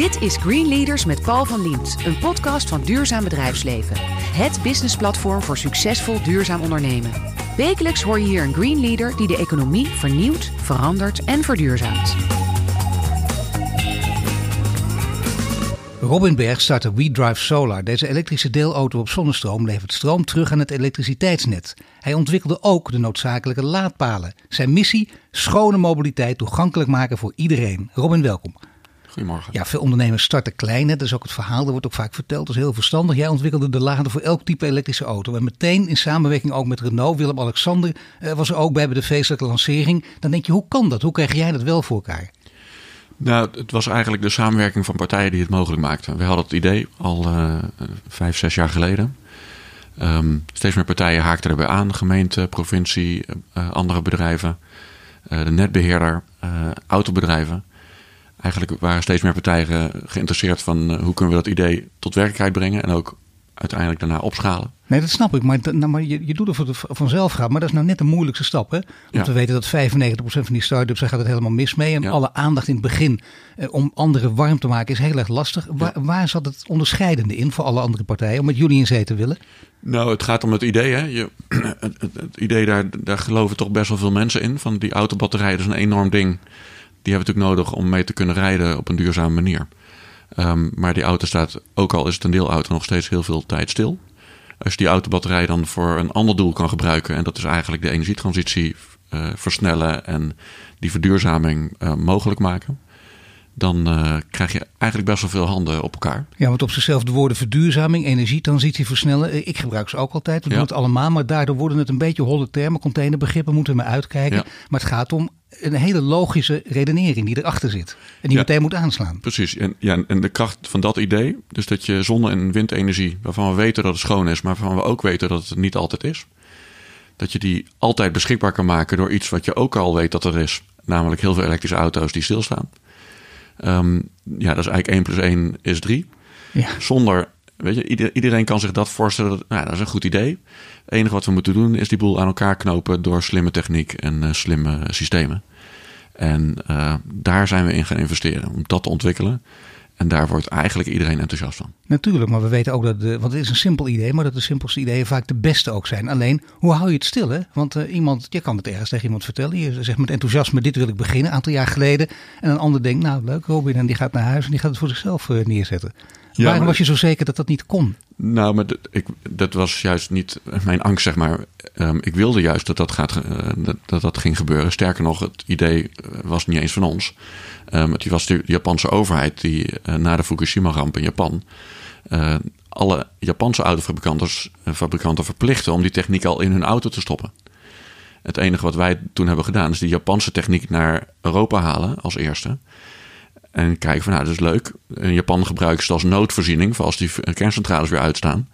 Dit is Green Leaders met Paul van Liemt, een podcast van Duurzaam Bedrijfsleven. Het businessplatform voor succesvol duurzaam ondernemen. Wekelijks hoor je hier een Green Leader die de economie vernieuwt, verandert en verduurzaamt. Robin Berg startte WeDrive Solar. Deze elektrische deelauto op zonnestroom levert stroom terug aan het elektriciteitsnet. Hij ontwikkelde ook de noodzakelijke laadpalen. Zijn missie: schone mobiliteit toegankelijk maken voor iedereen. Robin, welkom. Goedemorgen. Ja, veel ondernemers starten klein. Hè? Dat is ook het verhaal. Dat wordt ook vaak verteld. Dat is heel verstandig. Jij ontwikkelde de laden voor elk type elektrische auto. En meteen in samenwerking ook met Renault. Willem-Alexander eh, was er ook bij bij de feestelijke lancering. Dan denk je, hoe kan dat? Hoe krijg jij dat wel voor elkaar? Nou, het was eigenlijk de samenwerking van partijen die het mogelijk maakten. We hadden het idee al uh, vijf, zes jaar geleden. Um, steeds meer partijen haakten erbij aan. Gemeente, provincie, uh, andere bedrijven. Uh, de netbeheerder, autobedrijven. Eigenlijk waren steeds meer partijen geïnteresseerd van hoe kunnen we dat idee tot werkelijkheid brengen. En ook uiteindelijk daarna opschalen. Nee, dat snap ik. Maar, nou, maar je, je doet het voor de, vanzelf gaat. Maar dat is nou net de moeilijkste stap. Hè? Want ja. we weten dat 95% van die start-ups, daar gaat het helemaal mis mee. En ja. alle aandacht in het begin eh, om anderen warm te maken is heel erg lastig. Waar, zat het onderscheidende in voor alle andere partijen om met jullie in zee te willen? Nou, het gaat om het idee. Hè? Je, het, het, het, idee, daar, daar geloven toch best wel veel mensen in. Van die autobatterij, dat is een enorm ding. Die hebben we natuurlijk nodig om mee te kunnen rijden op een duurzame manier. Um, maar die auto staat, ook al is het een deelauto, nog steeds heel veel tijd stil. Als je die autobatterij dan voor een ander doel kan gebruiken, en dat is eigenlijk de energietransitie uh, versnellen en die verduurzaming uh, mogelijk maken, dan uh, krijg je eigenlijk best wel veel handen op elkaar. Ja, want op zichzelf de woorden verduurzaming, energietransitie versnellen, ik gebruik ze ook altijd. We ja. doen het allemaal, maar daardoor worden het een beetje holle termen. Containerbegrippen moeten we maar uitkijken. Ja. Maar het gaat om een hele logische redenering die erachter zit. En die ja, meteen moet aanslaan. Precies. En, ja, en de kracht van dat idee, dus dat je zonne- en windenergie, waarvan we weten dat het schoon is, maar waarvan we ook weten dat het niet altijd is, dat je die altijd beschikbaar kan maken door iets wat je ook al weet dat er is. Namelijk heel veel elektrische auto's die stilstaan. Um, ja, dat is eigenlijk 1 plus 1 is 3. Ja. Zonder, weet je, iedereen kan zich dat voorstellen. Nou, dat is een goed idee. Het enige wat we moeten doen is die boel aan elkaar knopen door slimme techniek en uh, slimme systemen. En uh, daar zijn we in gaan investeren om dat te ontwikkelen. En daar wordt eigenlijk iedereen enthousiast van. Natuurlijk, maar we weten ook dat, de, want het is een simpel idee, maar dat de simpelste ideeën vaak de beste ook zijn. Alleen, hoe hou je het stil? Hè? Want uh, iemand, je kan het ergens tegen iemand vertellen. Je zegt met enthousiasme, dit wil ik beginnen, een aantal jaar geleden. En een ander denkt, nou leuk Robin, en die gaat naar huis en die gaat het voor zichzelf neerzetten. Ja, Waarom maar, was je zo zeker dat dat niet kon? Nou, maar dat, ik, dat was juist niet mijn angst, zeg maar. Um, ik wilde juist dat dat, gaat, uh, dat, dat, dat ging gebeuren. Sterker nog, het idee was niet eens van ons. Um, het was de Japanse overheid die uh, na de Fukushima-ramp in Japan... Uh, alle Japanse autofabrikanten fabrikanten verplichten om die techniek al in hun auto te stoppen. Het enige wat wij toen hebben gedaan is die Japanse techniek naar Europa halen als eerste. En kijken van nou, dat is leuk. In Japan gebruiken ze het als noodvoorziening voor als die kerncentrales weer uitstaan.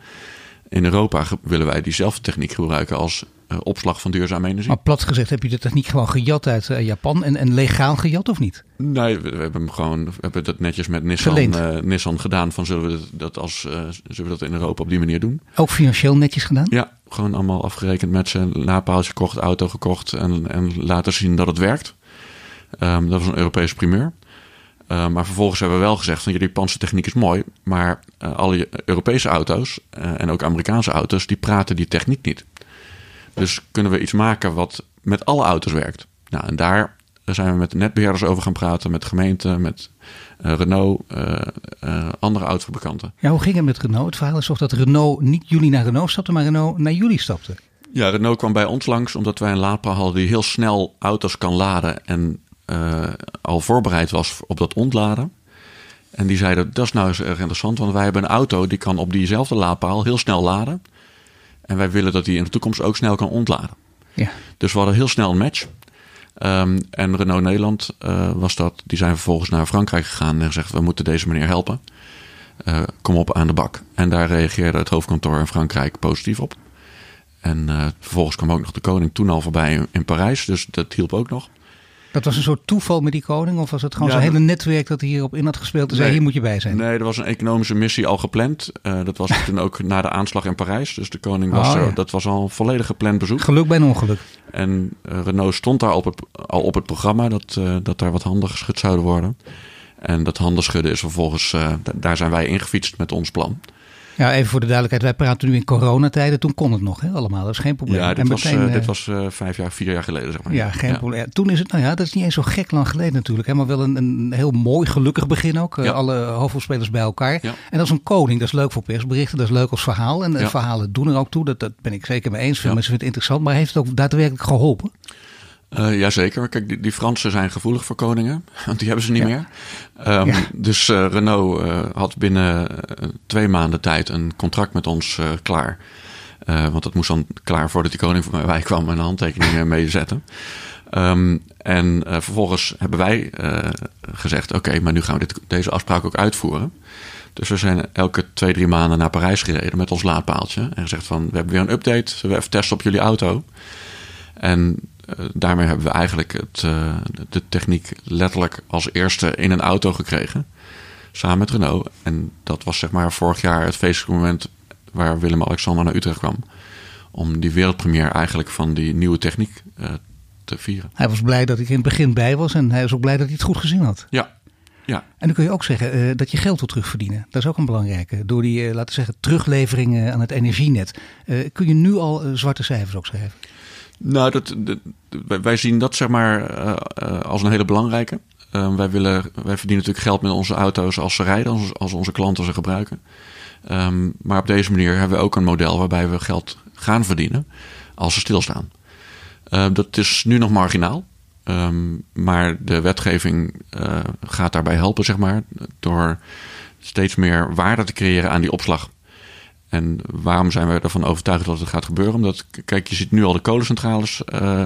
In Europa willen wij diezelfde techniek gebruiken als uh, opslag van duurzame energie. Maar plat gezegd, heb je de techniek gewoon gejat uit uh, Japan en, en legaal gejat of niet? Nee, we, we hebben hem gewoon, we hebben dat netjes met Nissan, uh, Nissan gedaan. Van zullen we dat, als, zullen we dat in Europa op die manier doen? Ook financieel netjes gedaan? Ja, gewoon allemaal afgerekend met zijn napaaltje gekocht, auto gekocht en, en laten zien dat het werkt. Um, dat was een Europese primeur. Uh, maar vervolgens hebben we wel gezegd van jullie Japanse techniek is mooi, maar uh, alle Europese auto's uh, en ook Amerikaanse auto's die praten die techniek niet. Dus kunnen we iets maken wat met alle auto's werkt. Nou, en daar zijn we met de netbeheerders over gaan praten, met gemeenten, met Renault, andere autofabrikanten. Ja, hoe ging het met Renault? Het verhaal is toch dat Renault niet jullie naar Renault stapte, maar Renault naar jullie stapte? Ja, Renault kwam bij ons langs omdat wij een laadpaal hadden die heel snel auto's kan laden en al voorbereid was op dat ontladen. En die zeiden, dat is nou eens erg interessant, want wij hebben een auto die kan op diezelfde laadpaal heel snel laden. En wij willen dat die in de toekomst ook snel kan ontladen. Ja. Dus we hadden heel snel een match. Um, en Renault Nederland uh, was dat. Die zijn vervolgens naar Frankrijk gegaan en gezegd, we moeten deze meneer helpen. Uh, kom op aan de bak. En daar reageerde het hoofdkantoor in Frankrijk positief op. En uh, vervolgens kwam ook nog de koning toen al voorbij in, in Parijs. Dus dat hielp ook nog. Dat was een soort toeval met die koning? Of was het gewoon ja, zijn hele netwerk dat hierop in had gespeeld en nee, zei hier moet je bij zijn? Nee, er was een economische missie al gepland. Uh, dat was toen ook na de aanslag in Parijs. Dus de koning was oh, er, ja. dat was al een volledig gepland bezoek. Geluk bij een ongeluk. En uh, Renault stond daar op het, al op het programma dat, uh, dat daar wat handen geschud zouden worden. En dat handenschudden is vervolgens, daar zijn wij ingefietst met ons plan. Ja, even voor de duidelijkheid. Wij praten nu in coronatijden. Toen kon het nog hè, allemaal. Dat is geen probleem. Ja, dit en was, meteen, uh, dit was uh, vijf jaar, vier jaar geleden zeg maar. Ja, geen ja. probleem. Toen is het, nou ja, dat is niet eens zo gek lang geleden natuurlijk. Hè, maar wel een, een heel mooi, gelukkig begin ook. Ja. Alle hoofdrolspelers bij elkaar. Ja. En dat is een koning. Dat is leuk voor persberichten. Dat is leuk als verhaal. En verhalen doen er ook toe. Dat, dat ben ik zeker mee eens. Veel mensen vinden het interessant. Maar heeft het ook daadwerkelijk geholpen? Uh, jazeker. Kijk, die, die, Fransen zijn gevoelig voor koningen, want die hebben ze niet ja. meer. Um, ja. Dus uh, Renault uh, had binnen twee maanden tijd een contract met ons klaar. want dat moest dan klaar voordat die koning voor mij kwam en een handtekening mee zetten. Um, en vervolgens hebben wij gezegd: oké, maar nu gaan we dit, deze afspraak ook uitvoeren. Dus we zijn elke twee, drie maanden naar Parijs gereden met ons laadpaaltje. En gezegd van, we hebben weer een update. Zullen we even testen op jullie auto? En daarmee hebben we eigenlijk het, uh, de techniek letterlijk als eerste in een auto gekregen. Samen met Renault. En dat was zeg maar vorig jaar het feestelijke moment waar Willem-Alexander naar Utrecht kwam. Om die wereldpremière eigenlijk van die nieuwe techniek uh, te vieren. Hij was blij dat ik in het begin bij was en hij was ook blij dat hij het goed gezien had. Ja, ja. En dan kun je ook zeggen uh, dat je geld wil terugverdienen. Dat is ook een belangrijke. Door die, uh, laten we zeggen, teruglevering aan het energienet. Uh, kun je nu al zwarte cijfers ook schrijven? Nou, dat, wij zien dat zeg maar uh, als een hele belangrijke. Uh, wij, willen, wij verdienen natuurlijk geld met onze auto's als ze rijden, als, onze klanten ze gebruiken. Um, maar op deze manier hebben we ook een model waarbij we geld gaan verdienen als ze stilstaan. Uh, dat is nu nog marginaal. Maar de wetgeving gaat daarbij helpen, zeg maar, door steeds meer waarde te creëren aan die opslag. En waarom zijn we ervan overtuigd dat het gaat gebeuren? Omdat, kijk, je ziet nu al de kolencentrales uh,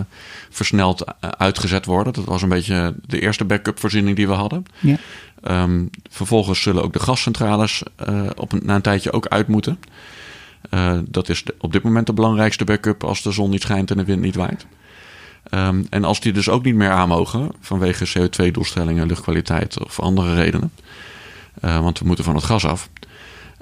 versneld eh, uitgezet worden. Dat was een beetje de eerste backup voorziening die we hadden. Ja. Um, vervolgens zullen ook de gascentrales uh, op een, na een tijdje ook uit moeten. Uh, dat is de, op dit moment de belangrijkste backup als de zon niet schijnt en de wind niet waait. Um, en als die dus ook niet meer aan mogen vanwege CO2-doelstellingen, luchtkwaliteit of andere redenen. want we moeten van het gas af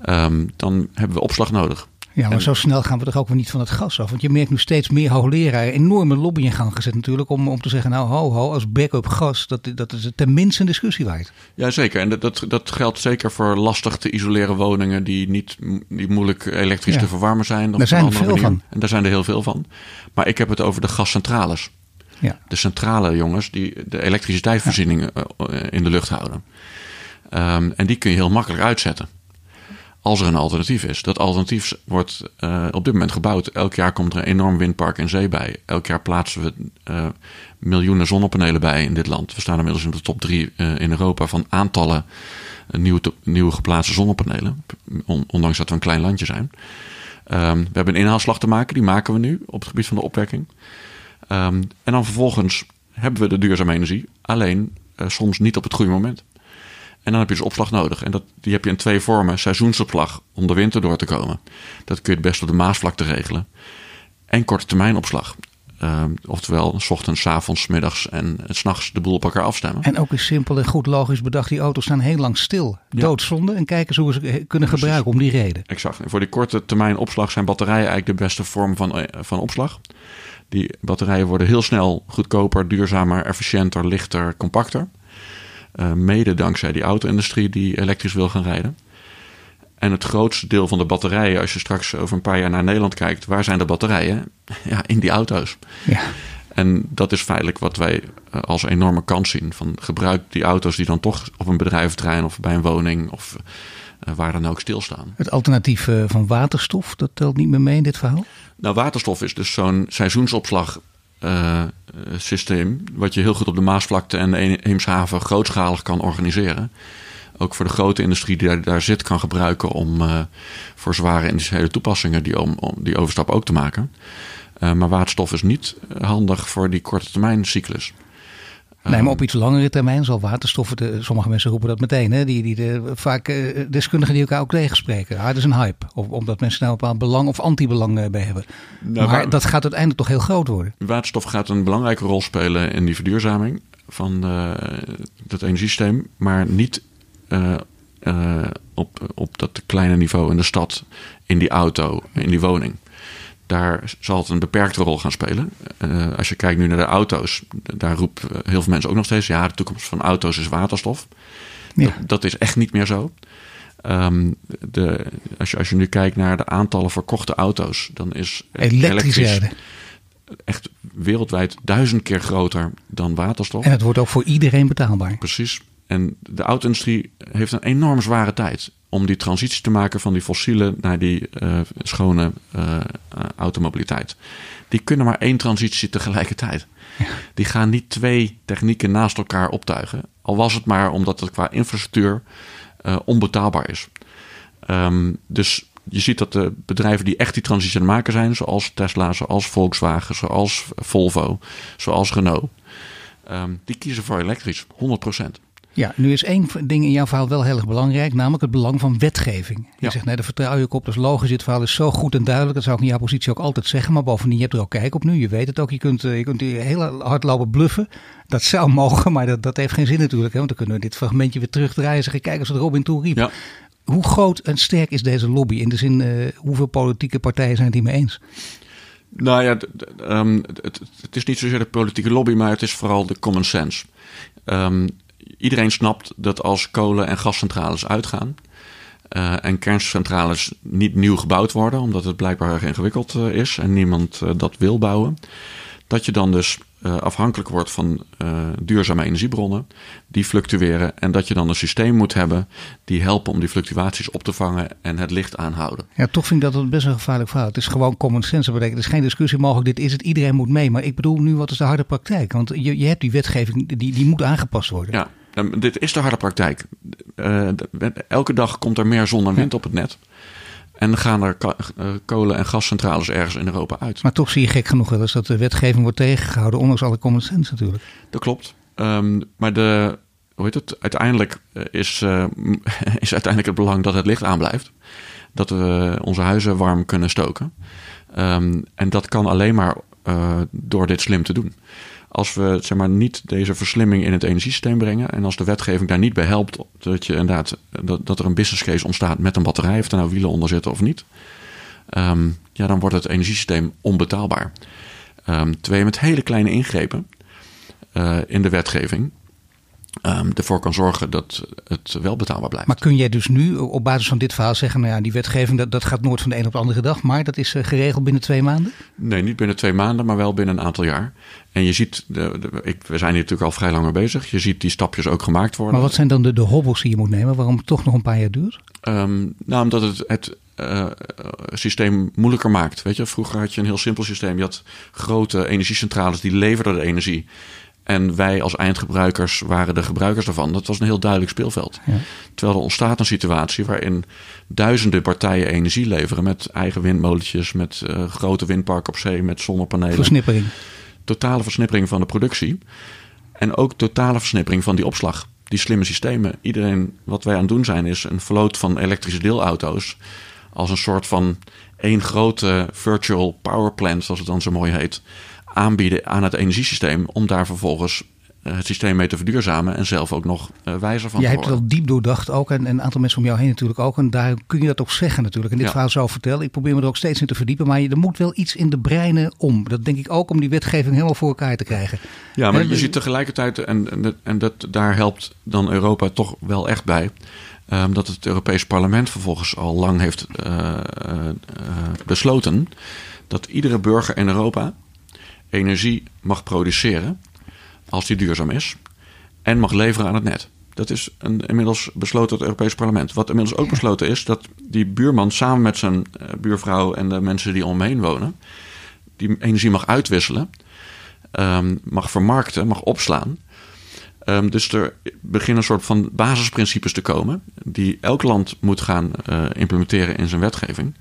um, dan hebben we opslag nodig. Ja, maar zo snel gaan we toch ook weer niet van het gas af. Want je merkt nu steeds meer hoogleraren enorme lobby in gang gezet natuurlijk. Om, om te zeggen, nou ho ho, als backup gas, dat, dat is tenminste een discussie waard. Jazeker, en dat, dat, dat geldt zeker voor lastig te isoleren woningen die, niet, die moeilijk elektrisch ja. te verwarmen zijn. Daar zijn er veel manier. van. En daar zijn er heel veel van. Maar ik heb het over de gascentrales. Ja. De centrale jongens die de elektriciteitsvoorziening ja. in de lucht houden. Um, en die kun je heel makkelijk uitzetten als er een alternatief is. Dat alternatief wordt uh, op dit moment gebouwd. Elk jaar komt er een enorm windpark in zee bij. Elk jaar plaatsen we uh, miljoenen zonnepanelen bij in dit land. We staan inmiddels in de top drie uh, in Europa van aantallen nieuwe, nieuwe geplaatste zonnepanelen. On, ondanks dat we een klein landje zijn. Um, we hebben een inhaalslag te maken, die maken we nu op het gebied van de opwekking. Um, en dan vervolgens hebben we de duurzame energie, alleen soms niet op het goede moment. En dan heb je dus opslag nodig. En dat, die heb je in twee vormen. Seizoensopslag om de winter door te komen. Dat kun je het best op de Maasvlakte regelen. En korte termijn opslag. Uh, oftewel, s ochtends, s avonds, middags en s'nachts de boel op elkaar afstemmen. En ook is simpel en goed logisch bedacht. Die auto's staan heel lang stil. Doodzonde. En kijken hoe we ze kunnen gebruiken om die reden. Exact. En voor die korte termijn opslag zijn batterijen eigenlijk de beste vorm van, eh, van opslag. Die batterijen worden heel snel goedkoper, duurzamer, efficiënter, lichter, compacter. Uh, mede dankzij die auto-industrie die elektrisch wil gaan rijden. En het grootste deel van de batterijen, als je straks over een paar jaar naar Nederland kijkt, waar zijn de batterijen? Ja, in die auto's. Ja. En dat is feitelijk wat wij uh, als enorme kans zien. Van gebruik die auto's die dan toch op een bedrijventerrein of bij een woning of uh, waar dan ook stilstaan. Het alternatief van waterstof, dat telt niet meer mee in dit verhaal? Nou, waterstof is dus zo'n seizoensopslag uh, systeem. Wat je heel goed op de Maasvlakte en de Eemshaven grootschalig kan organiseren. Ook voor de grote industrie die daar, zit kan gebruiken om uh, voor zware industriële toepassingen die, om, die overstap ook te maken. Uh, maar waterstof is niet handig voor die korte termijn cyclus. Nee, maar op iets langere termijn zal waterstoffen, de, sommige mensen roepen dat meteen, hè, die, die de, vaak uh, deskundigen die elkaar ook tegenspreken. Ah, dat is een hype, of, omdat mensen daar een bepaald belang of anti-belang uh, bij hebben. Nou, maar waar, dat gaat uiteindelijk toch heel groot worden. Waterstof gaat een belangrijke rol spelen in die verduurzaming van uh, dat energiesysteem, maar niet op, op dat kleine niveau in de stad, in die auto, in die woning daar zal het een beperkte rol gaan spelen. Uh, als je kijkt nu naar de auto's, daar roepen heel veel mensen ook nog steeds: ja, de toekomst van auto's is waterstof. Dat, dat, is echt niet meer zo. Um, de, als, je, als je nu kijkt naar de aantallen verkochte auto's, dan is elektrisch, elektrisch echt wereldwijd duizend keer groter dan waterstof. En het wordt ook voor iedereen betaalbaar. Precies. En de auto-industrie heeft een enorm zware tijd om die transitie te maken van die fossiele naar die uh, schone uh, automobiliteit. Die kunnen maar één transitie tegelijkertijd. Ja. Die gaan niet twee technieken naast elkaar optuigen. Al was het maar omdat het qua infrastructuur uh, onbetaalbaar is. Um, dus je ziet dat de bedrijven die echt die transitie aan het maken zijn, zoals Tesla, zoals Volkswagen, zoals Volvo, zoals Renault, um, die kiezen voor elektrisch, 100%. Ja, nu is één ding in jouw verhaal wel heel erg belangrijk, namelijk het belang van wetgeving. Je ja. zegt, nee, daar vertrouw je op, dat is logisch, dit verhaal is zo goed en duidelijk. Dat zou ik in jouw positie ook altijd zeggen, maar bovendien, je hebt er ook kijk op nu. Je weet het ook, je kunt, je kunt heel hard lopen bluffen. Dat zou mogen, maar dat, dat heeft geen zin natuurlijk. Hè? Want dan kunnen we dit fragmentje weer terugdraaien en zeggen, kijk eens wat Robin toen riep. Ja. Hoe groot en sterk is deze lobby? In de zin, uh, hoeveel politieke partijen zijn het hiermee eens? Nou ja, um, het, het, is niet zozeer de politieke lobby, maar het is vooral de common sense. Um, iedereen snapt dat als kolen- en gascentrales uitgaan. Uh, en kerncentrales niet nieuw gebouwd worden, omdat het blijkbaar erg ingewikkeld uh, is en niemand uh, dat wil bouwen. Dat je dan dus afhankelijk wordt van duurzame energiebronnen die fluctueren. En dat je dan een systeem moet hebben die helpen om die fluctuaties op te vangen en het licht aanhouden. Ja, toch vind ik dat het best een gevaarlijk verhaal. Het is gewoon common sense. Betekent, er is geen discussie mogelijk, dit is het, iedereen moet mee. Maar ik bedoel nu, wat is de harde praktijk? Want je, je hebt die wetgeving, die, die moet aangepast worden. Ja, dit is de harde praktijk. Uh, elke dag komt er meer zon en wind op het net. En gaan er eh, kolen- en gascentrales ergens in Europa uit. Maar toch zie je gek genoeg wel eens dat de wetgeving wordt tegengehouden, ondanks alle common sense natuurlijk. Dat klopt. Um, maar de, hoe heet het? uiteindelijk eh, is, uh, is uiteindelijk het belang dat het licht aanblijft. Dat we onze huizen warm kunnen stoken. Um, en dat kan alleen maar uh, door dit slim te doen als we zeg maar, niet deze verslimming in het energiesysteem brengen en als de wetgeving daar niet bij helpt, dat, je inderdaad, dat, dat er een business case ontstaat met een batterij, of er nou wielen onder zitten of niet, um, ja, dan wordt het energiesysteem onbetaalbaar. Um, twee, met hele kleine ingrepen uh, in de wetgeving um, ervoor kan zorgen dat het wel betaalbaar blijft. Maar kun jij dus nu op basis van dit verhaal zeggen, nou ja, die wetgeving dat, dat gaat nooit van de een op de andere dag, maar dat is uh, geregeld binnen twee maanden? Nee, niet binnen twee maanden, maar wel binnen een aantal jaar. En je ziet, de, de, ik, we zijn hier natuurlijk al vrij lang mee bezig, je ziet die stapjes ook gemaakt worden. Maar wat zijn dan de, de hobbels die je moet nemen, waarom het toch nog een paar jaar duurt? Um, nou, omdat het, het uh, systeem moeilijker maakt. Weet je, vroeger had je een heel simpel systeem. Je had grote energiecentrales die leverden de energie. En wij als eindgebruikers waren de gebruikers daarvan. Dat was een heel duidelijk speelveld. Ja. Terwijl er ontstaat een situatie waarin duizenden partijen energie leveren met eigen windmolentjes, met uh, grote windparken op zee, met zonnepanelen. Versnippering. Totale versnippering van de productie. En ook totale versnippering van die opslag. Die slimme systemen. Iedereen, wat wij aan het doen zijn, is een vloot van elektrische deelauto's. Als een soort van één grote virtual power plant, zoals het dan zo mooi heet aanbieden aan het energiesysteem om daar vervolgens eh, het systeem mee te verduurzamen en zelf ook nog uh, wijzer van Jij te hebt het al diep doordacht ook en, een aantal mensen om jou heen natuurlijk ook. En daar kun je dat ook zeggen natuurlijk. En dit verhaal zou vertellen. Ik probeer me er ook steeds in te verdiepen. Maar er moet wel iets in de breinen om. Dat denk ik ook om die wetgeving helemaal voor elkaar te krijgen. Ja, maar je ziet tegelijkertijd, en, en, en dat, daar helpt dan Europa toch wel echt bij. Um, dat het Europees Parlement vervolgens al lang heeft uh, uh, besloten dat iedere burger in Europa energie mag produceren als die duurzaam is en mag leveren aan het net. Dat is een, inmiddels besloten door het Europees Parlement. Wat inmiddels ook besloten is dat die buurman samen met zijn uh, buurvrouw en de mensen die om hem heen wonen, die energie mag uitwisselen, um, mag vermarkten, mag opslaan. Um, dus er beginnen een soort van basisprincipes te komen die elk land moet gaan uh, implementeren in zijn wetgeving.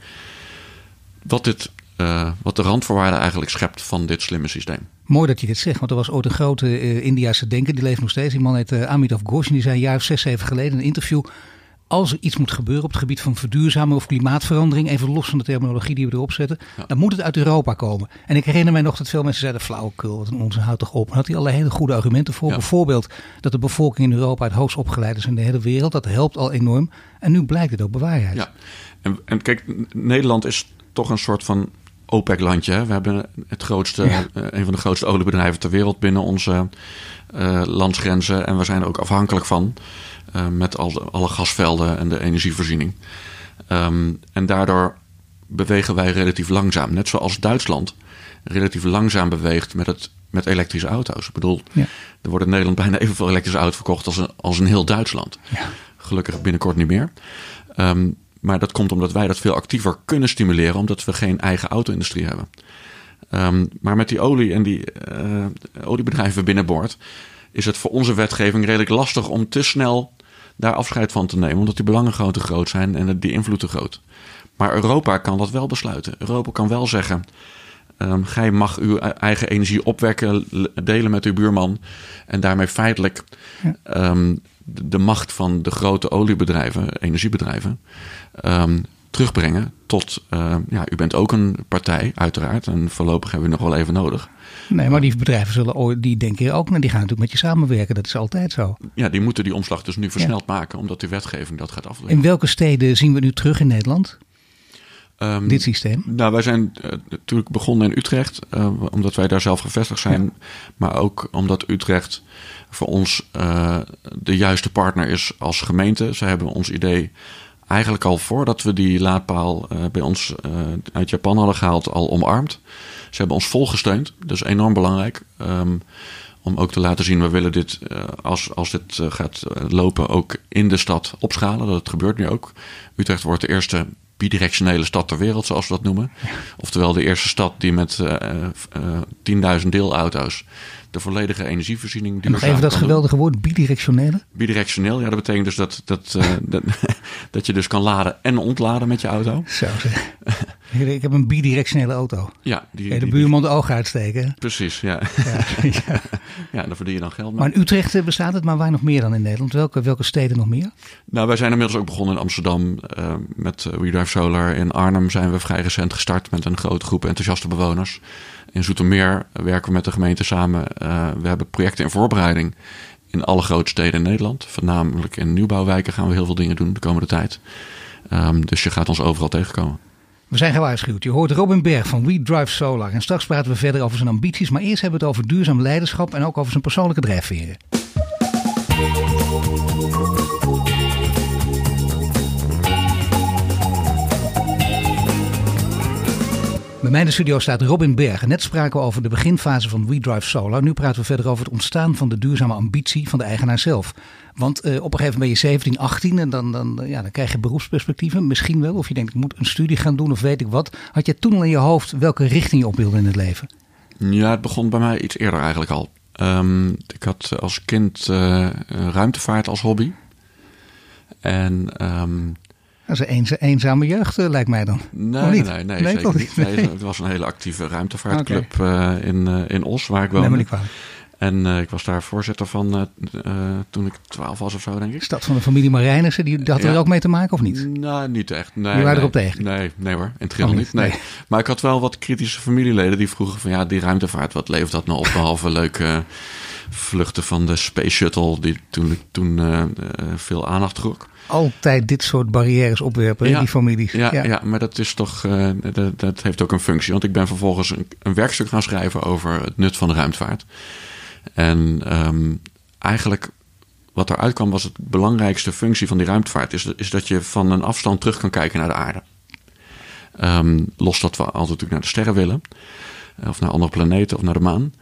Wat dit uh, wat de randvoorwaarden eigenlijk schept van dit slimme systeem. Mooi dat je dit zegt, want er was ooit een grote uh, Indiase denker, die leeft nog steeds. Die man heet uh, Amitav Ghosh en die zei een jaar of zes, zeven geleden in een interview... als er iets moet gebeuren op het gebied van verduurzaming of klimaatverandering... even los van de terminologie die we erop zetten... Ja. dan moet het uit Europa komen. En ik herinner mij nog dat veel mensen zeiden... flauwekul, wat een onzin, houd toch op. En had hij allerlei hele goede argumenten voor. Ja. Bijvoorbeeld dat de bevolking in Europa het hoogst opgeleid is in de hele wereld. Dat helpt al enorm. En nu blijkt het ook bewaarheid. Ja, en, en kijk, Nederland is toch een soort van OPEC-landje. We hebben het grootste, ja. uh, een van de grootste oliebedrijven ter wereld binnen onze uh, landsgrenzen. En we zijn er ook afhankelijk van. Uh, met al de, alle gasvelden en de energievoorziening. Um, en daardoor bewegen wij relatief langzaam. Net zoals Duitsland relatief langzaam beweegt met, het, met elektrische auto's. Ik bedoel, ja. er worden in Nederland bijna evenveel elektrische auto's verkocht als een, als een heel Duitsland. Ja. Gelukkig binnenkort niet meer. Um, maar dat komt omdat wij dat veel actiever kunnen stimuleren, omdat we geen eigen auto-industrie hebben. Um, maar met die olie en die uh, oliebedrijven binnenboord is het voor onze wetgeving redelijk lastig om te snel daar afscheid van te nemen, omdat die belangen groot te groot zijn en die invloed te groot. Maar Europa kan dat wel besluiten. Europa kan wel zeggen: um, gij mag uw e-, eigen energie opwekken, delen met uw buurman en daarmee feitelijk ja. um, de macht van de grote oliebedrijven, energiebedrijven, um, terugbrengen tot, uh, ja, u bent ook een partij, uiteraard. En voorlopig hebben we nog wel even nodig. Nee, maar die bedrijven zullen, die denken ook, die gaan natuurlijk met je samenwerken. Dat is altijd zo. Ja, die moeten die omslag dus nu versneld maken, omdat de wetgeving dat gaat afdwingen. In welke steden zien we nu terug in Nederland? Um, Dit systeem? Nou, wij zijn uh, natuurlijk begonnen in Utrecht, uh, omdat wij daar zelf gevestigd zijn. Ja. Maar ook omdat Utrecht voor ons uh, de juiste partner is als gemeente. Ze hebben ons idee eigenlijk al voordat we die laadpaal bij ons uit Japan hadden gehaald, al omarmd. Ze hebben ons volgesteund, dus enorm belangrijk. Um, om ook te laten zien, we willen dit, als, als dit gaat lopen, ook in de stad opschalen. Dat gebeurt nu ook. Utrecht wordt de eerste bidirectionele stad ter wereld, zoals we dat noemen. Oftewel de eerste stad die met uh, uh, 10.000 deelauto's de volledige energievoorziening. En nog even dat geweldige woord, bidirectionele? Bidirectioneel, ja, dat betekent dus dat, dat, uh, dat, dat, je dus kan laden en ontladen met je auto. Zo zeg. Ik heb een bidirectionele auto. Ja, die, de buurman de ogen uitsteken. Precies, ja. Ja, ja. ja daar verdien je dan geld mee. Maar in Utrecht eh, bestaat het, maar waar nog meer dan in Nederland? Welke, welke steden nog meer? Nou, wij zijn inmiddels ook begonnen in Amsterdam uh, met We Drive Solar. In Arnhem zijn we vrij recent gestart met een grote groep enthousiaste bewoners. In Zoetermeer werken we met de gemeente samen. Uh, we hebben projecten in voorbereiding in alle grote steden in Nederland. Voornamelijk in nieuwbouwwijken gaan we heel veel dingen doen de komende tijd. Um, dus je gaat ons overal tegenkomen. We zijn gewaarschuwd. Je hoort Robin Berg van We Drive Solar. En straks praten we verder over zijn ambities. Maar eerst hebben we het over duurzaam leiderschap en ook over zijn persoonlijke drijfveren. Bij mij in de studio staat Robin Berg. Net spraken we over de beginfase van WeDrive Solar. Nu praten we verder over het ontstaan van de duurzame ambitie van de eigenaar zelf. Want uh, op een gegeven moment ben je 17, 18 en dan, dan, ja, dan krijg je beroepsperspectieven. Misschien wel. Of je denkt, ik moet een studie gaan doen of weet ik wat. Had je toen al in je hoofd welke richting je op wilde in het leven? Ja, het begon bij mij iets eerder eigenlijk al. Um, ik had als kind uh, ruimtevaart als hobby. En um, dat is een eenzame jeugd, uh, lijkt mij dan. Nee, nee, nee, nee, nee, zeker niet. Nee, het was een hele actieve ruimtevaartclub okay. uh, in, uh, in Os, waar ik woonde. Nee, maar niet en ik was daar voorzitter van toen ik twaalf was of zo, denk ik. Is dat van de familie Marijnissen? Die, had er ook mee te maken of niet? Nou, niet echt. Nee, die waren nee, erop tegen? Nee, nee hoor, in het geheel niet. Nee. nee. Maar ik had wel wat kritische familieleden die vroegen van ja, die ruimtevaart, wat levert dat nou op? Behalve leuke vluchten van de Space Shuttle, die toen, toen veel aandacht trok altijd dit soort barrières opwerpen, ja, die families. Ja, ja, ja. maar dat is toch, uh, dat, dat, heeft ook een functie. Want ik ben vervolgens een, een, werkstuk gaan schrijven over het nut van de ruimtevaart. En um, eigenlijk wat eruit kwam was het belangrijkste functie van die ruimtevaart. Is, is dat je van een afstand terug kan kijken naar de aarde. Um, los dat we altijd natuurlijk naar de sterren willen. Of naar andere planeten of naar de maan.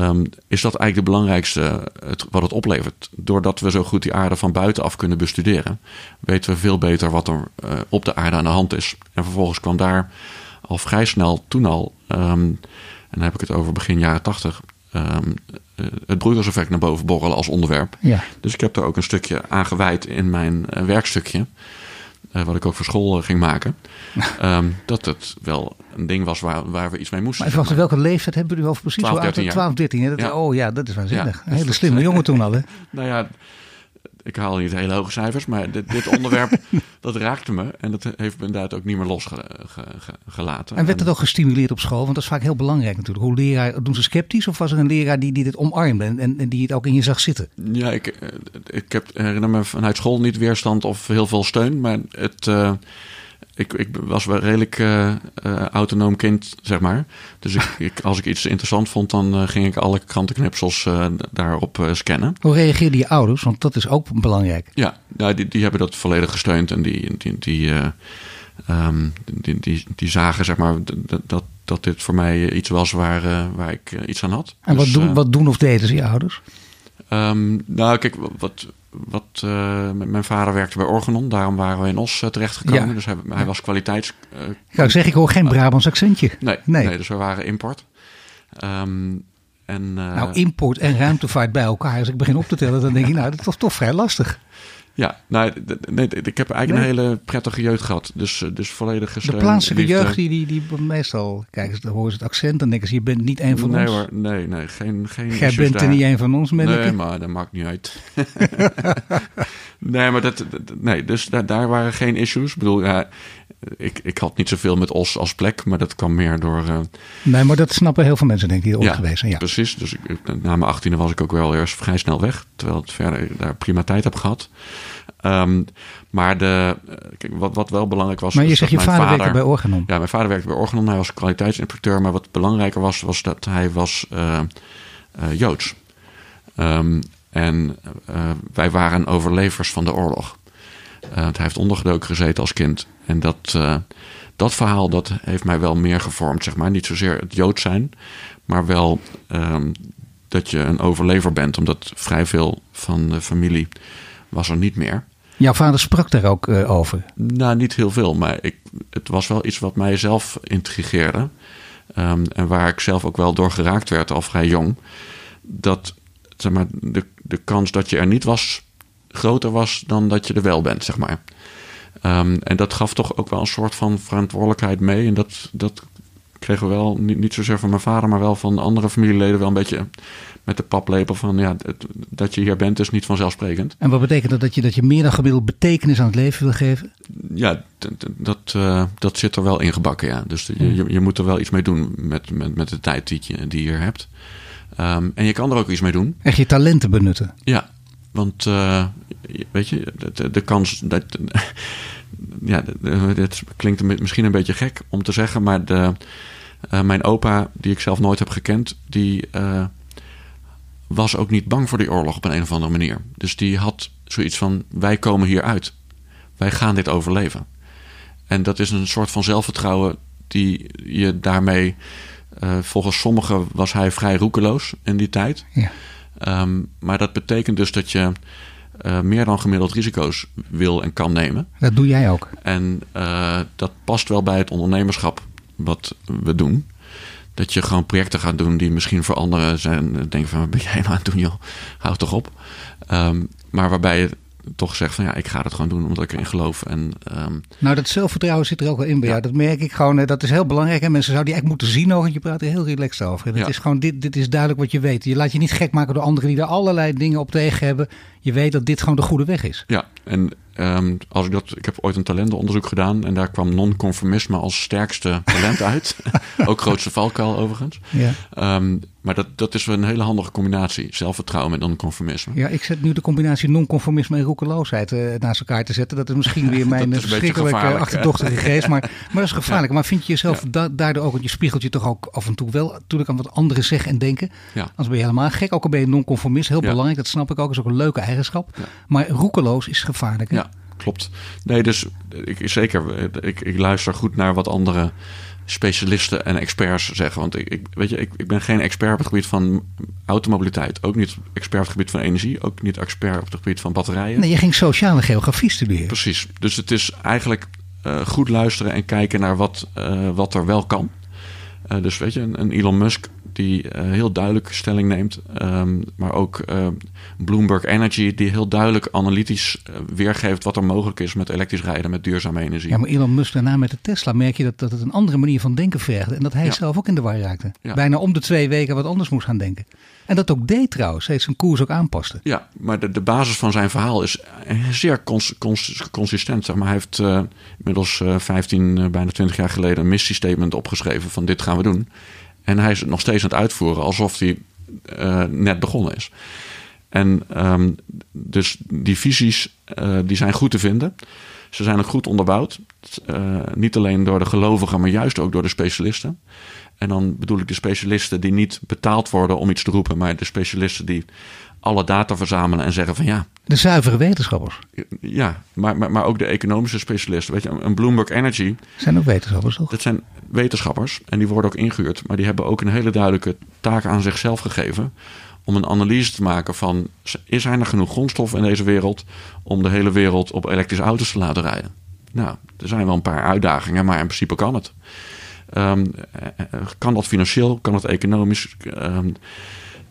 Um, is dat eigenlijk de belangrijkste het, wat het oplevert. Doordat we zo goed die aarde van buitenaf kunnen bestuderen, weten we veel beter wat er uh, op de aarde aan de hand is. En vervolgens kwam daar al vrij snel toen al, um, en dan heb ik het over begin jaren tachtig, um, het broeierseffect naar boven borrelen als onderwerp. Ja. Dus ik heb daar ook een stukje aan gewijd in mijn uh, werkstukje. Uh, wat ik ook voor school uh, ging maken. um, dat het wel een ding was waar, waar we iets mee moesten. Maar wacht, welke leeftijd hebben we over precies? 12, 13 jaar. 12, 13. Dat, ja. Oh ja, dat is waanzinnig. Ja, een hele slimme jongen toen al, hè? nou ja, ik haal niet hele hoge cijfers, maar dit, dit onderwerp dat raakte me. En dat heeft me inderdaad ook niet meer losgelaten. En werd het ook gestimuleerd op school? Want dat is vaak heel belangrijk natuurlijk. Hoe leraar, doen ze sceptisch of was er een leraar die, die dit omarmde en, en, die het ook in je zag zitten? Ja, ik, ik heb, herinner me vanuit school niet weerstand of heel veel steun. Maar het... Uh, ik, ik was wel redelijk uh, autonoom kind, zeg maar. Dus ik, ik, als ik iets interessant vond, dan uh, ging ik alle krantenknipsels daarop scannen. Hoe reageerden je ouders? Want dat is ook belangrijk. Ja, nou, die, die hebben dat volledig gesteund. En die, die, die, um, die, die, die, zagen, zeg maar, dat, dat, dat dit voor mij iets was waar, waar ik iets aan had. En dus, wat, doen, wat doen of deden ze je ouders? Um, nou, kijk, wat, wat, uh, mijn vader werkte bij Organon, daarom waren we in Os uh, terechtgekomen. Ja. Dus hij, hij, was kwaliteits. Uh, ja, ik zeg, ik hoor geen Brabants accentje. Nee, nee. nee dus we waren import. Um, en, nou, import en ruimtevaart bij elkaar. Als ik begin op te tellen, dan denk ik, nou, dat was toch vrij lastig. Ja, nou, nee, ik heb eigenlijk een hele prettige jeugd gehad. Dus, dus volledig gesteund. De plaatselijke jeugd, die, die, die meestal... Kijk, dan horen ze het accent dan denken ze... je bent niet een van nee, ons. Hoor, nee, nee, geen, geen Jij bent er niet een van ons, ben Nee, maar dat maakt niet uit. nee, maar dat... Nee, dus daar, daar waren geen issues. Ik bedoel, ja, ik, ik had niet zoveel met Os als plek, maar dat kwam meer door... Uh... Nee, maar dat snappen heel veel mensen, denk ik, die ja, geweest zijn. Ja, precies. Dus ik, na mijn achttiende was ik ook wel eerst vrij snel weg. Terwijl ik verder daar prima tijd heb gehad. Um, maar de, eh, kijk, wat, wat wel belangrijk was. Maar je zegt je vader, vader werkte bij Organon. Ja, mijn vader werkte bij Organon. Hij was kwaliteitsinspecteur. Maar wat belangrijker was, was dat hij was uh, uh, Joods. Um, en wij waren overlevers van de oorlog. Hij heeft ondergedoken gezeten als kind. En dat, dat verhaal dat heeft mij wel meer gevormd, zeg maar. Niet zozeer het Jood zijn, maar wel um, dat je een overlever bent. Omdat vrij veel van de familie was er niet meer. Jouw vader sprak daar ook uh, over? Nou, niet heel veel, maar ik, het was wel iets wat mij zelf intrigeerde. Um, en waar ik zelf ook wel door geraakt werd al vrij jong. Dat zeg maar, de, de kans dat je er niet was groter was dan dat je er wel bent, zeg maar. Um, en dat gaf toch ook wel een soort van verantwoordelijkheid mee. En dat, dat kregen we wel, niet, niet zozeer van mijn vader, maar wel van andere familieleden wel een beetje met de paplepel van ja, dat je hier bent is niet vanzelfsprekend. En wat betekent dat dat je, dat je meer dan gemiddeld betekenis aan het leven wil geven? Ja, dat, uh, dat zit er wel in gebakken, ja. Dus je, hmm. je, je, moet er wel iets mee doen met, met, met de tijd die je, die je hier hebt. Um, en je kan er ook iets mee doen. Echt je talenten benutten. Ja, want uh, weet je, de, kans dat. ja, het klinkt misschien een beetje gek om te zeggen, maar de, uh, mijn opa, die ik zelf nooit heb gekend, die uh, was ook niet bang voor die oorlog op een, of andere manier. Dus die had zoiets van: wij komen hier uit. Wij gaan dit overleven. En dat is een soort van zelfvertrouwen die je daarmee. Volgens sommigen was hij vrij roekeloos in die tijd. Ja. Um, maar dat betekent dus dat je uh, meer dan gemiddeld risico's wil en kan nemen. Dat doe jij ook. En uh, dat past wel bij het ondernemerschap wat we doen dat je gewoon projecten gaat doen die misschien voor anderen zijn. Denken van, wat ben jij nou aan het doen joh? Houd toch op. Um, maar waarbij je toch zegt van ja, ik ga het gewoon doen omdat ik erin geloof. En, um... Nou, dat zelfvertrouwen zit er ook wel in bij ja. jou. Dat merk ik gewoon. Dat is heel belangrijk. En mensen zouden die echt moeten zien nog. Want je praat er heel relaxed over. En het is gewoon, dit, dit is duidelijk wat je weet. Je laat je niet gek maken door anderen die er allerlei dingen op tegen hebben. Je weet dat dit gewoon de goede weg is. Ja, en Um, als ik, dat, ik heb ooit een talentenonderzoek gedaan en daar kwam non-conformisme als sterkste talent uit. Ook grootste valkuil overigens. Ja. Um, maar dat, dat is een hele handige combinatie. Zelfvertrouwen met non-conformisme. Ja, ik zet nu de combinatie non-conformisme en roekeloosheid uh, naast elkaar te zetten. Dat is misschien weer mijn verschrikkelijke achterdochtige geest. Maar, maar dat is gevaarlijk. Ja. Maar vind je jezelf da daardoor ook, want je spiegelt je toch ook af en toe wel natuurlijk aan wat anderen zeggen en denken. Ja. Anders ben je helemaal gek. Ook al ben je non-conformist, heel belangrijk. Dat snap ik ook. Dat is ook een leuke eigenschap. Maar roekeloos is gevaarlijk. Hè? Ja, klopt. Nee, dus ik, zeker. Ik, ik luister goed naar wat andere specialisten en experts zeggen. Want ik, ik, weet je, ik, ik ben geen expert op het gebied van automobiliteit. Ook niet expert op het gebied van energie. Ook niet expert op het gebied van batterijen. Nee, je ging sociale geografie studeren. Precies. Dus het is eigenlijk uh, goed luisteren en kijken naar wat, uh, wat er wel kan. Uh, dus weet je, een, een Elon Musk die uh, heel duidelijk stelling neemt. Um, maar ook uh, Bloomberg Energy, die heel duidelijk analytisch weergeeft wat er mogelijk is met elektrisch rijden, met duurzame energie. Ja, maar Elon Musk daarna met de Tesla merk je dat, dat het een andere manier van denken vergt. En dat hij ja. zelf ook in de war raakte. Ja. Bijna om de twee weken wat anders moest gaan denken. En dat ook deed trouwens, hij zijn koers ook aanpaste. Ja, maar de, basis van zijn verhaal is zeer cons, cons, consistent. Zeg maar hij heeft inmiddels 15, bijna 20 jaar geleden een missiestatement opgeschreven van dit gaan we doen. En hij is het nog steeds aan het uitvoeren alsof hij uh, net begonnen is. En um, dus die visies uh, die zijn goed te vinden. Ze zijn ook goed onderbouwd. Uh, niet alleen door de gelovigen, maar juist ook door de specialisten. En dan bedoel ik de specialisten die niet betaald worden om iets te roepen, maar de specialisten die alle data verzamelen en zeggen van ja. De zuivere wetenschappers. Ja, maar, maar, maar ook de economische specialisten. Weet je, een Bloomberg Energy. Zijn ook wetenschappers toch? Dat zijn wetenschappers en die worden ook ingehuurd. Maar die hebben ook een hele duidelijke taak aan zichzelf gegeven. Om een analyse te maken van is er genoeg grondstof in deze wereld om de hele wereld op elektrische auto's te laten rijden. Nou, er zijn wel een paar uitdagingen, maar in principe kan het. Um, kan dat financieel, kan het economisch? Um,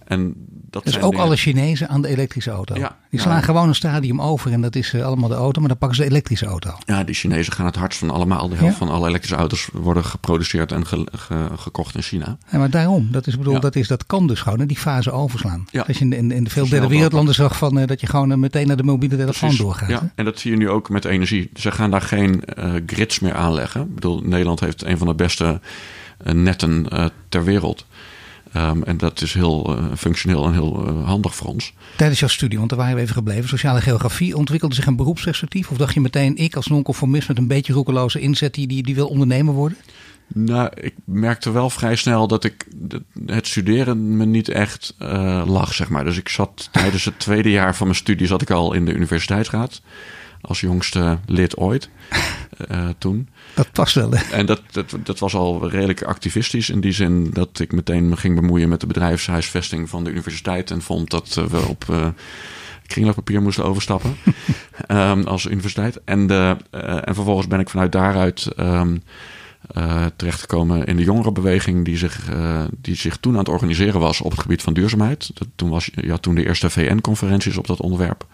en dat dus ook alle Chinezen aan de elektrische auto. Ja, die slaan gewoon een stadium over en dat is uh, allemaal de auto, maar dan pakken ze de elektrische auto. Ja, die Chinezen gaan het hardst van allemaal. De helft van alle elektrische auto's worden geproduceerd en ge, ge, gekocht in China. Ja, maar daarom, dat, is, bedoel, dat, is, dat kan dus gewoon, die fase overslaan. Als je in, in, in de veel derde wereldlanden zag van, uh, dat je gewoon uh, meteen naar de mobiele telefoon Precies. doorgaat. Ja, en dat zie je nu ook met energie. Ze gaan daar geen grids meer aanleggen. Ik bedoel, Nederland heeft een van de beste netten ter wereld. Um, en dat is heel uh, functioneel en heel uh, handig voor ons. Tijdens jouw studie, want daar waren we even gebleven, sociale geografie, ontwikkelde zich een beroepsperspectief? Of dacht je meteen, ik als non-conformist met een beetje roekeloze inzet die, die, die wil ondernemer worden? Nou, ik merkte wel vrij snel dat ik het studeren me niet echt uh, lag, zeg maar. Dus ik zat tijdens het tweede jaar van mijn studie zat ik al in de universiteitsraad als jongste lid ooit uh, toen. Dat past wel. En dat, dat, dat was al redelijk activistisch in die zin dat ik meteen me ging bemoeien met de bedrijfshuisvesting van de universiteit en vond dat we op uh, kringlooppapier moesten overstappen um, als universiteit. En, de, en vervolgens ben ik vanuit daaruit um, uh, terechtgekomen in de jongerenbeweging die zich, uh, die zich toen aan het organiseren was op het gebied van duurzaamheid. Dat, toen was ja, toen de eerste VN-conferenties op dat onderwerp.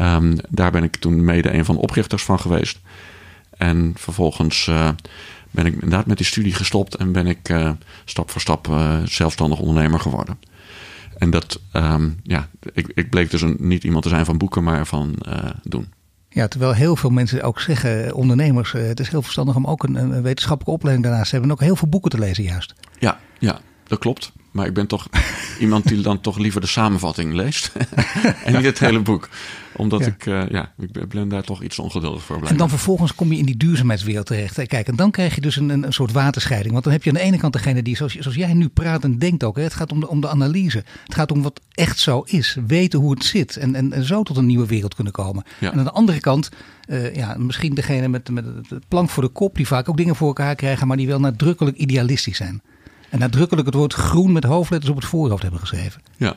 Um, daar ben ik toen mede een van de oprichters van geweest. En vervolgens uh, ben ik inderdaad met die studie gestopt en ben ik uh, stap voor stap uh, zelfstandig ondernemer geworden. En dat, um, ja, ik, ik bleek dus een, niet iemand te zijn van boeken, maar van doen. Ja, terwijl heel veel mensen ook zeggen, ondernemers, het is heel verstandig om ook een, een wetenschappelijke opleiding daarnaast te hebben en ook heel veel boeken te lezen juist. Ja, ja dat klopt. Maar ik ben toch iemand die dan toch liever de samenvatting leest en niet het hele boek omdat ik, uh, ja, ik ben daar toch iets ongeduldig voor blijven. En dan vervolgens kom je in die duurzaamheidswereld terecht. Kijk, en dan krijg je dus een, een, soort waterscheiding. Want dan heb je aan de ene kant degene die, zoals, zoals jij nu praat en denkt ook. Hè, het gaat om de, om de analyse. Het gaat om wat echt zo is. Weten hoe het zit. En, en, en zo tot een nieuwe wereld kunnen komen. Ja. En aan de andere kant, uh, ja, misschien degene met, met het plank voor de kop. Die vaak ook dingen voor elkaar krijgen. Maar die wel nadrukkelijk idealistisch zijn. En nadrukkelijk het woord groen met hoofdletters op het voorhoofd hebben geschreven. Ja,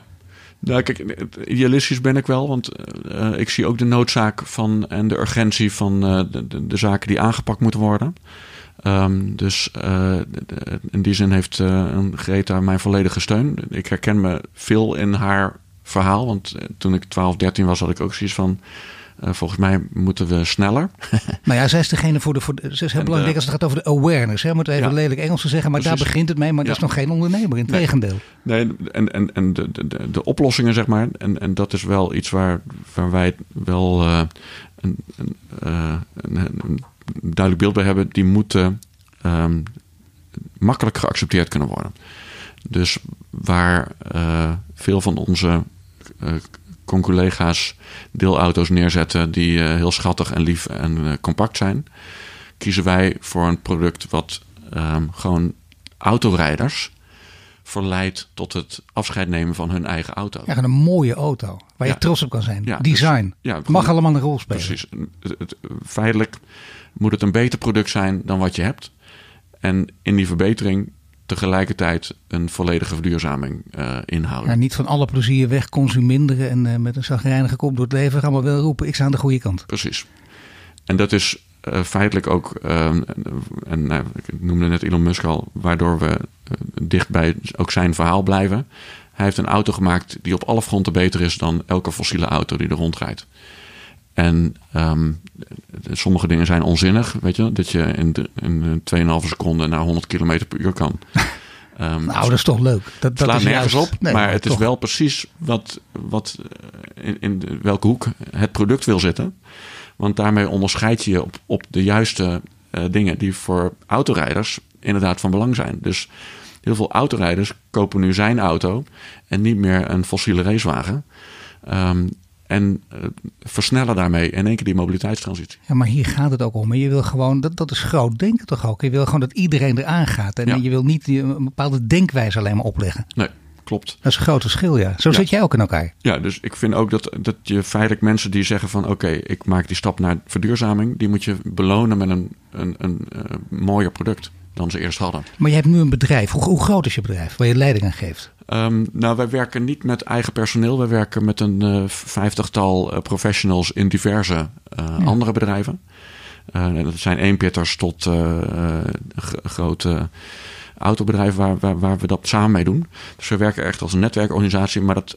nou, kijk, idealistisch ben ik wel, want uh, ik zie ook de noodzaak van en de urgentie van uh, de, de, zaken die aangepakt moeten worden. Um, dus uh, in die zin heeft Greta mijn volledige steun. Ik herken me veel in haar verhaal, want toen ik 12, 13 was, had ik ook zoiets van uh, volgens mij moeten we sneller. nou ja, zij is degene voor de. Voor de, ze is heel belangrijk als het gaat over de awareness. Hè? Moeten we even ja, lelijk Engels te zeggen, maar daar begint het mee. Maar ja. dat is nog geen ondernemer, in nee. tegendeel. Nee, en, en, en de, de, de oplossingen, zeg maar. En, en dat is wel iets waar, waar wij wel uh, een, een, uh, een, een, duidelijk beeld bij hebben. Die moeten um, makkelijk geaccepteerd kunnen worden. Dus waar veel van onze collega's deelauto's neerzetten die uh, heel schattig en lief en uh, compact zijn, kiezen wij voor een product wat um, gewoon autorijders verleidt tot het afscheid nemen van hun eigen auto. Ja, een mooie auto waar je trots op kan zijn. Ja, Design. Dus, ja, Mag allemaal een rol spelen. Precies. Het, het, feitelijk moet het een beter product zijn dan wat je hebt. En in die verbetering tegelijkertijd een volledige verduurzaming uh, inhouden. Ja, niet van alle plezier weg consuminderen en uh, met een zagrijnige kop door het leven gaan we wel roepen, ik sta aan de goede kant. Precies. En dat is uh, feitelijk ook, ehm, en nou, ik noemde net Elon Musk al, waardoor we dichtbij ook zijn verhaal blijven. Hij heeft een auto gemaakt die op alle fronten beter is dan elke fossiele auto die er rondrijdt. En um, sommige dingen zijn onzinnig, weet je, dat je in, de, in 2,5 seconden naar 100 km per uur kan. Um, nou, dat is toch leuk. Dat, dat slaat nergens juist, op, nee, maar het toch. is wel precies wat, wat eh, in, in, welke hoek het product wil zitten. Want daarmee onderscheid je op, op de juiste uh, dingen die voor autorijders inderdaad van belang zijn. Dus heel veel autorijders kopen nu zijn auto en niet meer een fossiele racewagen. Um, En uh, versnellen daarmee in één keer die mobiliteitstransitie. Ja, maar hier gaat het ook om. Je wil gewoon, dat, dat is groot denken toch ook. Je wil gewoon dat iedereen eraan gaat. En ja. je wil niet een bepaalde denkwijze alleen maar opleggen. Nee, klopt. Dat is een groot verschil, ja. Zo ja. zit jij ook in elkaar. Ja, dus ik vind ook dat, dat je feitelijk mensen die zeggen van... oké, ik maak die stap naar verduurzaming... die moet je belonen met een, een, een, een uh, mooier product dan ze eerst hadden. Maar je hebt nu een bedrijf. Hoe, hoe groot is je bedrijf waar je leiding aan geeft? Um, nou, wij werken niet met eigen personeel. Wij werken met een uh, vijftigtal uh, professionals in diverse uh, ja. andere bedrijven. dat zijn eenpitters tot grote autobedrijven waar, waar, waar, we dat samen mee doen. Dus we werken echt als een netwerkorganisatie. Maar dat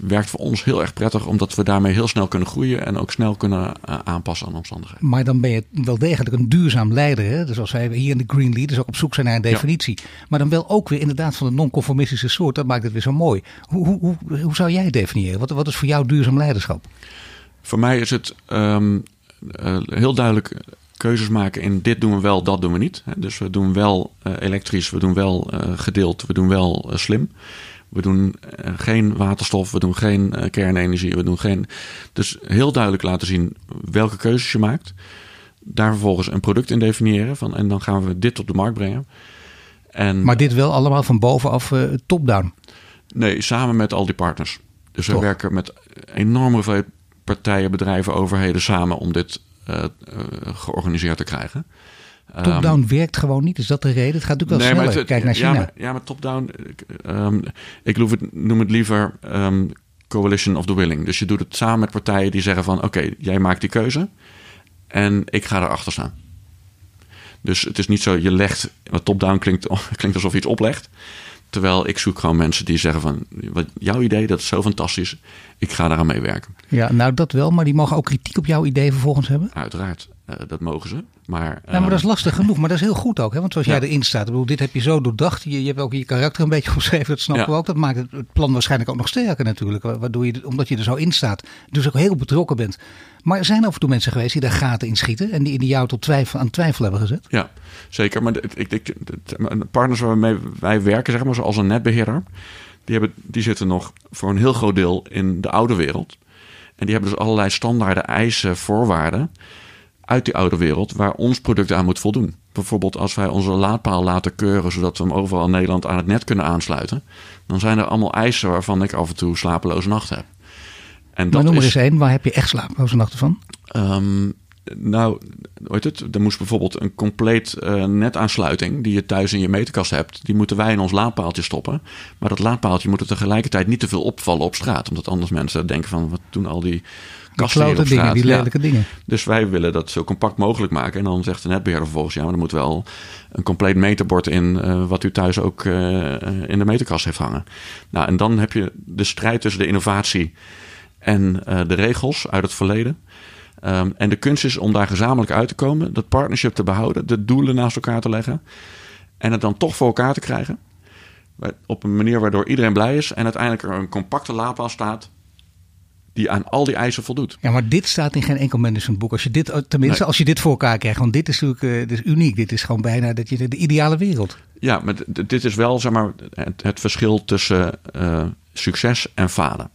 werkt voor ons heel erg prettig, omdat we daarmee heel snel kunnen groeien en ook snel kunnen uh, aanpassen aan omstandigheden. Maar dan ben je wel degelijk een duurzaam leider. Hè? Dus als wij hier in de Green Leaders ook op zoek zijn naar een definitie. Ja. Maar dan wel ook weer inderdaad van de non-conformistische soort. Dat maakt het weer zo mooi. Hoe, hoe, hoe, hoe zou jij definiëren? Wat, wat is voor jou duurzaam leiderschap? Voor mij is het um, uh, heel duidelijk keuzes maken in dit doen we wel, dat doen we niet. Dus we doen wel uh, elektrisch, we doen wel gedeeld, we doen wel slim. We doen uh, geen waterstof, we doen geen uh, kernenergie, we doen geen. Dus heel duidelijk laten zien welke keuzes je maakt. Daar vervolgens een product in definiëren van en dan gaan we dit op de markt brengen. En, maar dit wel allemaal van bovenaf uh, top-down? Nee, samen met al die partners. Dus we werken met enorme veel partijen, bedrijven, overheden samen om dit georganiseerd te krijgen. Top-down um, werkt gewoon niet. Is dat de reden? Het gaat natuurlijk wel nee, sneller. Het, Kijk naar China. Ja, maar, ja, maar top-down... Um, ik noem het, noem het liever um, coalition of the willing. Dus je doet het samen met partijen die zeggen van... oké, okay, jij maakt die keuze en ik ga erachter staan. Dus het is niet zo, je legt... Top-down klinkt, klinkt alsof je iets oplegt. Terwijl ik zoek gewoon mensen die zeggen van... Wat, jouw idee, dat is zo fantastisch. Ik ga daaraan meewerken. Ja, nou dat wel. Maar die mogen ook kritiek op jouw idee vervolgens hebben? Uiteraard. Uh, dat mogen ze. Maar, ja, maar dat is lastig genoeg. Maar dat is heel goed ook. Hè? Want zoals ja. jij erin staat. Ik bedoel, dit heb je zo doordacht. Je, je hebt ook je karakter een beetje omschreven. Dat snappen ja. we ook. Dat maakt het, het, plan waarschijnlijk ook nog sterker natuurlijk. Waardoor je, omdat je er zo in staat. Dus ook heel betrokken bent. Maar er zijn af en toe mensen geweest die daar gaten in schieten. En die, die jou tot twijfel, aan twijfel hebben gezet. Ja, zeker. Maar ik, ik, de partners waarmee wij werken, zeg maar, zoals een netbeheerder. Die, hebben, die zitten nog voor een heel groot deel in de oude wereld. En die hebben dus allerlei standaarden, eisen, voorwaarden uit die oude wereld waar ons product aan moet voldoen. Bijvoorbeeld als wij onze laadpaal laten keuren zodat we hem overal in Nederland aan het net kunnen aansluiten, dan zijn er allemaal eisen waarvan ik af en toe slapeloze nachten heb. En dat maar noem er eens één, waar heb je echt slapeloze nachten van? Um, nou, weet het, er moest bijvoorbeeld een compleet uh, netaansluiting die je thuis in je meterkast hebt, die moeten wij in ons laadpaaltje stoppen. Maar dat laadpaaltje moet er tegelijkertijd niet te veel opvallen op straat, omdat anders mensen denken van wat doen al die straat. Dingen, die lelijke ja. dingen. Dus wij willen dat zo compact mogelijk maken. En dan zegt de netbeheerder vervolgens, ja, maar er moet wel een compleet meterbord in, uh, wat u thuis ook uh, in de meterkast heeft hangen. Nou, en dan heb je de strijd tussen de innovatie en de regels uit het verleden. Um, en de kunst is om daar gezamenlijk uit te komen, dat partnership te behouden, de doelen naast elkaar te leggen en het dan toch voor elkaar te krijgen. Op een manier waardoor iedereen blij is en uiteindelijk er een compacte laadpaal staat die aan al die eisen voldoet. Ja, maar dit staat in geen enkel managementboek. Als je dit, tenminste, nee. als je dit voor elkaar krijgt, want dit is natuurlijk uh, dit is uniek. Dit is gewoon bijna dat je de, ideale wereld. Ja, maar dit is wel zeg maar, het, het verschil tussen uh, succes en falen.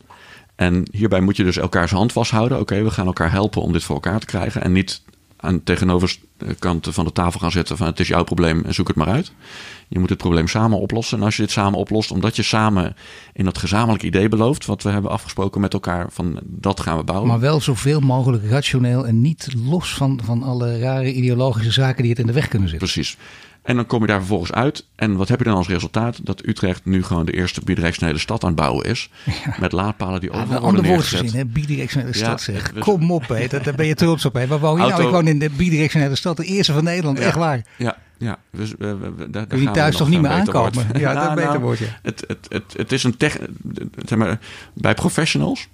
En hierbij moet je dus elkaars hand vasthouden. Oké, okay, we gaan elkaar helpen om dit voor elkaar te krijgen. En niet aan tegenoverkant van de tafel gaan zitten van het is jouw probleem en zoek het maar uit. Je moet het probleem samen oplossen. En als je dit samen oplost, omdat je samen in dat gezamenlijk idee belooft, wat we hebben afgesproken met elkaar, van dat gaan we bouwen. Maar wel zoveel mogelijk rationeel en niet los van, van alle rare ideologische zaken die het in de weg kunnen zitten. Precies. En dan kom je daar vervolgens uit. En wat heb je dan als resultaat? Dat Utrecht nu gewoon de eerste bidirectionele stad aan het bouwen is. Ja. Met laadpalen die overal ja, worden neergezet. Gezien, hè? Bidirectionele stad zeg. Dus, Kom op, hè. Daar ben je trots op. Hè. Waar woon je Auto, nou? Gewoon in de bidirectionele stad. De eerste van Nederland. Echt waar. Ja, ja. Dus, uh, daar, Kun je thuis toch niet meer aankomen? Wordt. Ja, dat nou, beter wordt, ja. Het, het, het, het is een tech... Zeg maar, bij professionals...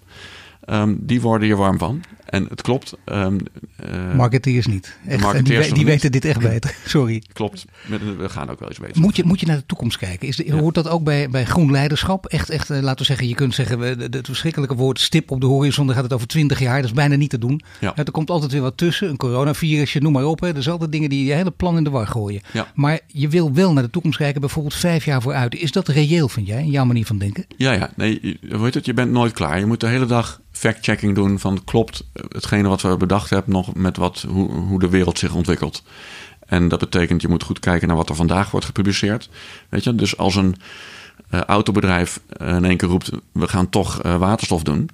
Um, die worden hier warm van. En het klopt. Um, uh, marketeers niet. Echt, marketeers die, die weten dit echt beter. Sorry. Klopt. We gaan ook wel eens weten. Moet je, moet je naar de toekomst kijken? Is de, ja. Hoort dat ook bij, bij groen leiderschap? Echt, echt, uh, laten we zeggen, je kunt zeggen, het verschrikkelijke woord stip op de horizon, dan gaat het over twintig jaar. Dat is bijna niet te doen. Ja. Er komt altijd weer wat tussen. Een coronavirusje, noem maar op. Hè. Er zijn altijd dingen die je hele plan in de war gooien. Ja. Maar je wil wel naar de toekomst kijken, bijvoorbeeld vijf jaar vooruit. Is dat reëel, vind jij, in jouw manier van denken? Ja, ja. Nee, weet het, je bent nooit klaar. Je moet de hele dag fact-checking doen van klopt hetgene wat we bedacht hebben nog met wat, hoe, hoe de wereld zich ontwikkelt. En dat betekent je moet goed kijken naar wat er vandaag wordt gepubliceerd. Weet je, dus als een uh, autobedrijf in één keer roept we gaan toch waterstof doen.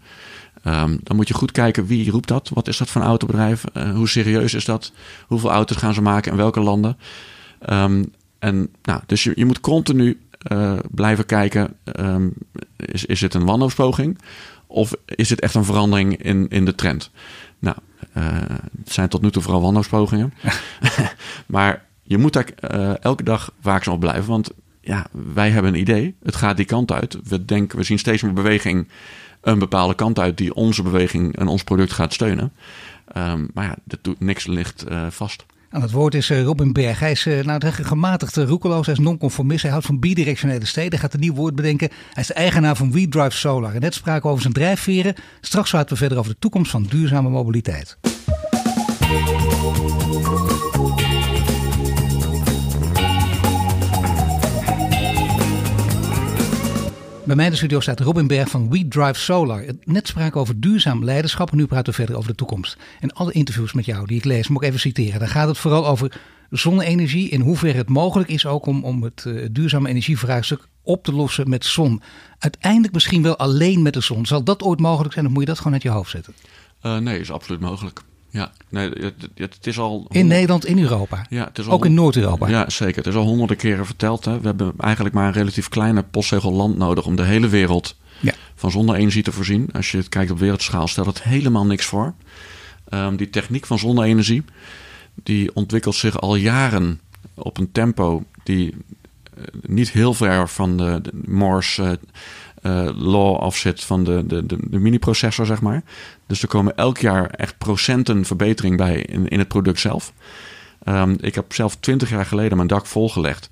Um, dan moet je goed kijken wie roept dat. Wat is dat voor een autobedrijf? Hoe serieus is dat? Hoeveel auto's gaan ze maken in welke landen? Um, en nou, dus je, je moet continu blijven kijken: um, is, is het een wanhoopspoging? Of is het echt een verandering in, in de trend? Nou, uh, het zijn tot nu toe vooral wanhoopspogingen. maar je moet daar uh, elke dag waakzaam op blijven. Want ja, wij hebben een idee. Het gaat die kant uit. We denken, we zien steeds meer beweging een bepaalde kant uit die onze beweging en ons product gaat steunen. Um, maar ja, dat doet, niks ligt uh, vast. Aan het woord is uh, Robin Berg. Hij is uh, nou, gematigd uh, roekeloos. Hij is nonconformist. Hij houdt van bidirectionele steden. Gaat een nieuw woord bedenken. Hij is de eigenaar van WeDrive Solar. En net spraken we over zijn drijfveren. Straks praten we verder over de toekomst van duurzame mobiliteit. Bij mij in de studio staat Robin Berg van We Drive Solar. Net spraken over duurzaam leiderschap en nu praten we verder over de toekomst. En alle interviews met jou die ik lees, moet ik even citeren. Dan gaat het vooral over zonne-energie. In hoeverre het mogelijk is ook om, om het uh, duurzame energievraagstuk op te lossen met zon. Uiteindelijk misschien wel alleen met de zon. Zal dat ooit mogelijk zijn of moet je dat gewoon uit je hoofd zetten? Uh, nee, is absoluut mogelijk. Ja, nee, het, het, is al. Honderd... In Nederland, in Europa. Ja, het is al ook in Noord-Europa. Ja, zeker. Het is al honderden keren verteld. Hè. We hebben eigenlijk maar een relatief kleine postzegel land nodig om de hele wereld ja. van zonne-energie te voorzien. Als je het kijkt op wereldschaal, stelt het helemaal niks voor. Um, die techniek van zonne-energie, die ontwikkelt zich al jaren op een tempo die uh, niet heel ver van de, de Moore's uh, uh, law afzet van de, de, de, de mini-processor, zeg maar. Dus er komen elk jaar echt procenten verbetering bij in, in het product zelf. Um, ik heb zelf twintig jaar geleden mijn dak volgelegd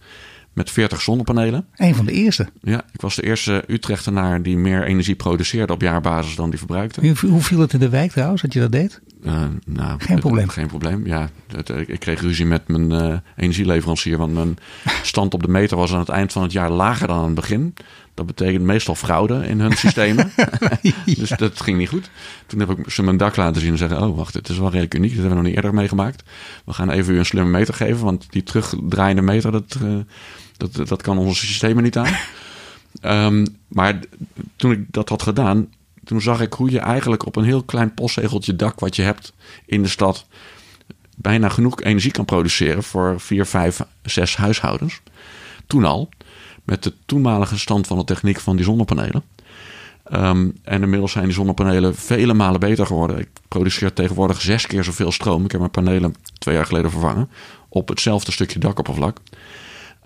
met 40 zonnepanelen. Een van de eerste. Ja, ik was de eerste Utrechtenaar die meer energie produceerde op jaarbasis dan die verbruikte. Hoe, viel het in de wijk trouwens dat je dat deed? Uh, nou, geen probleem. Geen probleem. Ja, het, ik kreeg ruzie met mijn uh, energieleverancier, want mijn stand op de meter was aan het eind van het jaar lager dan aan het begin. Dat betekent meestal fraude in hun systemen. dus dat ging niet goed. Toen heb ik ze mijn dak laten zien en zeggen: Oh, wacht, het is wel redelijk uniek. Dat hebben we nog niet eerder meegemaakt. We gaan even u een slimme meter geven, want die terugdraaiende meter, dat, uh, dat, dat kan onze systemen niet aan. um, maar toen ik dat had gedaan, toen zag ik hoe je eigenlijk op een heel klein postzegeltje dak wat je hebt in de stad bijna genoeg energie kan produceren voor vier, vijf, zes huishoudens. Toen al met de toenmalige stand van de techniek van die zonnepanelen. Um, en inmiddels zijn die zonnepanelen vele malen beter geworden. Ik produceer tegenwoordig zes keer zoveel stroom. Ik heb mijn panelen twee jaar geleden vervangen. Op hetzelfde stukje dakoppervlak.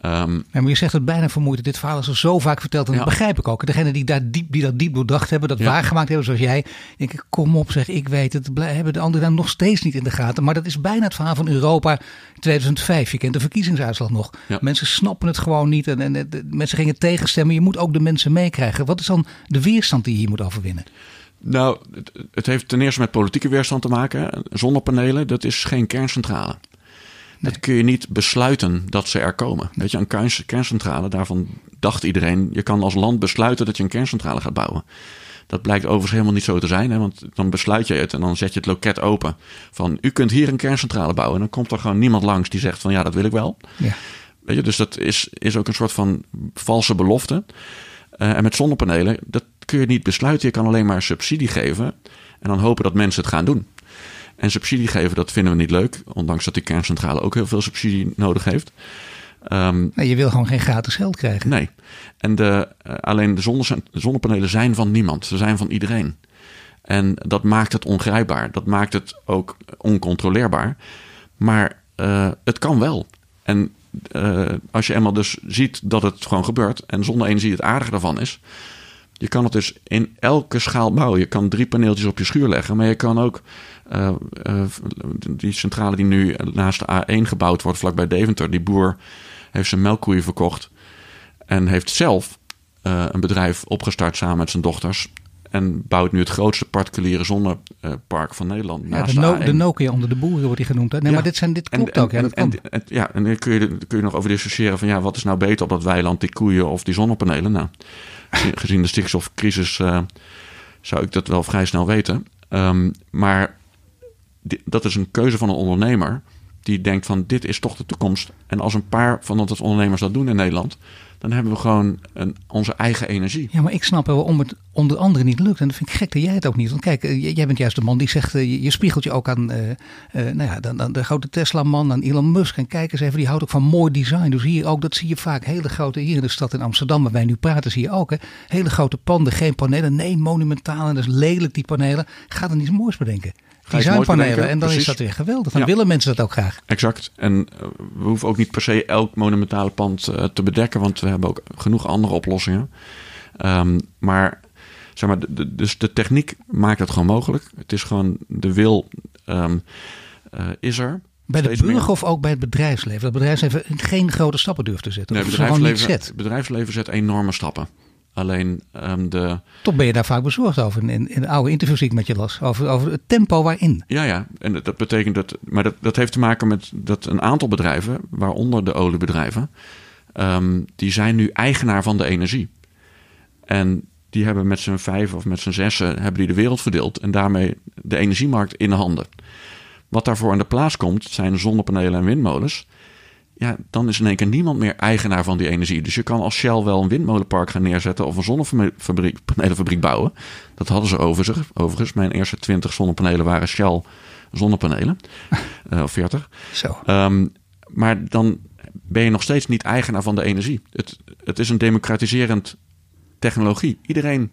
Um, ja, maar je zegt het bijna vermoeid. Dit verhaal is al zo vaak verteld. En ja. dat begrijp ik ook. Degene die, daar diep, die dat diep doordacht hebben, dat ja. waargemaakt hebben zoals jij. Denk ik, kom op zeg, ik weet het. Hebben de anderen dan nog steeds niet in de gaten. Maar dat is bijna het verhaal van Europa 2005. Je kent de verkiezingsuitslag nog. Mensen snappen het gewoon niet. En, en, mensen gingen tegenstemmen. Je moet ook de mensen meekrijgen. Wat is dan de weerstand die je hier moet overwinnen? Nou, het, het heeft ten eerste met politieke weerstand te maken. Zonnepanelen, dat is geen kerncentrale. Dat kun je niet besluiten dat ze er komen. Weet je, een kerncentrale, daarvan dacht iedereen, je kan als land besluiten dat je een kerncentrale gaat bouwen. Dat blijkt overigens helemaal niet zo te zijn, hè? want dan besluit je het en dan zet je het loket open. Van u kunt hier een kerncentrale bouwen. En dan komt er gewoon niemand langs die zegt van ja, dat wil ik wel. Ja. Weet je, dus dat is, is ook een soort van valse belofte. Uh, en met zonnepanelen, dat kun je niet besluiten. Je kan alleen maar subsidie geven en dan hopen dat mensen het gaan doen. En subsidie geven, dat vinden we niet leuk. Ondanks dat die kerncentrale ook heel veel subsidie nodig heeft. Um, nee, je wil gewoon geen gratis geld krijgen. Nee. En de, uh, alleen de, zonne, de zonnepanelen zijn van niemand. Ze zijn van iedereen. En dat maakt het ongrijpbaar. Dat maakt het ook oncontroleerbaar. Maar uh, het kan wel. En uh, als je eenmaal dus ziet dat het gewoon gebeurt. En zonne-energie het aardige daarvan is. Je kan het dus in elke schaal bouwen. Je kan drie paneeltjes op je schuur leggen. Maar je kan ook uh, uh, die centrale die nu naast de A1 gebouwd wordt, vlakbij Deventer. Die boer heeft zijn melkkoeien verkocht. En heeft zelf uh, een bedrijf opgestart samen met zijn dochters. En bouwt nu het grootste particuliere zonnepark van Nederland. Ja, de, no, de, Nokia onder de boeren wordt die genoemd. Hè? Nee, ja. maar dit, zijn, dit klopt en, ook. Ja, dat en, en, ja, en dan kun je, kun je nog over discussiëren van ja, wat is nou beter op dat weiland, die koeien of die zonnepanelen? Nou, gezien de stikstofcrisis uh, zou ik dat wel vrij snel weten. Ehm, maar dat is een keuze van een ondernemer die denkt van dit is toch de toekomst. En als een paar van dat ondernemers dat doen in Nederland, dan hebben we gewoon een, onze eigen energie. Ja, maar ik snap wel waarom het onder andere niet lukt. En dat vind ik gek dat jij het ook niet. Want kijk, eh, jij bent juist de man die zegt, eh, je, spiegelt je ook aan uh, nou ja, dan, dan de grote Tesla-man, aan Elon Musk. En kijk eens even, die houdt ook van mooi design. Dus hier ook, dat zie je vaak, hele grote, hier in de stad in Amsterdam, waar wij nu praten, zie je ook. Hè, hele grote panden, geen panelen. Nee, monumentaal en dat is lelijk die panelen. Gaat er niets moois bedenken designpanelen. En dan is dat weer geweldig. Dan willen mensen dat ook graag. Exact. En eh, we hoeven ook niet per se elk monumentale pand eh, te bedekken, want we hebben ook genoeg andere oplossingen. Um, maar zeg maar, de, dus de techniek maakt het gewoon mogelijk. Het is gewoon de wil um, uh, is er. Bij de burger of ook bij het bedrijfsleven? Dat bedrijfsleven geen grote stappen durft te zetten. Nee, het bedrijfsleven, het bedrijfsleven zet enorme stappen. Alleen um, de. Toch ben je daar vaak bezorgd over. In, in de oude interviews die ik met je las. Over, over het tempo waarin. Ja, ja. En dat, betekent dat. Maar dat, dat heeft te maken met dat een aantal bedrijven, waaronder de oliebedrijven. Um, die zijn nu eigenaar van de energie. En die hebben met z'n vijf of met z'n zessen hebben die de wereld verdeeld. En daarmee de energiemarkt in handen. Wat daarvoor aan de plaats komt, zijn zonnepanelen en windmolens ja, dan is in één keer niemand meer eigenaar van die energie. Dus je kan als Shell wel een windmolenpark gaan neerzetten of een zonnepanelenfabriek bouwen. Dat hadden ze overigens. overigens. Mijn eerste 20 zonnepanelen waren Shell zonnepanelen. uh, of 40. Zo. Um, maar dan ben je nog steeds niet eigenaar van de energie. Het, het is een democratiserend technologie. Iedereen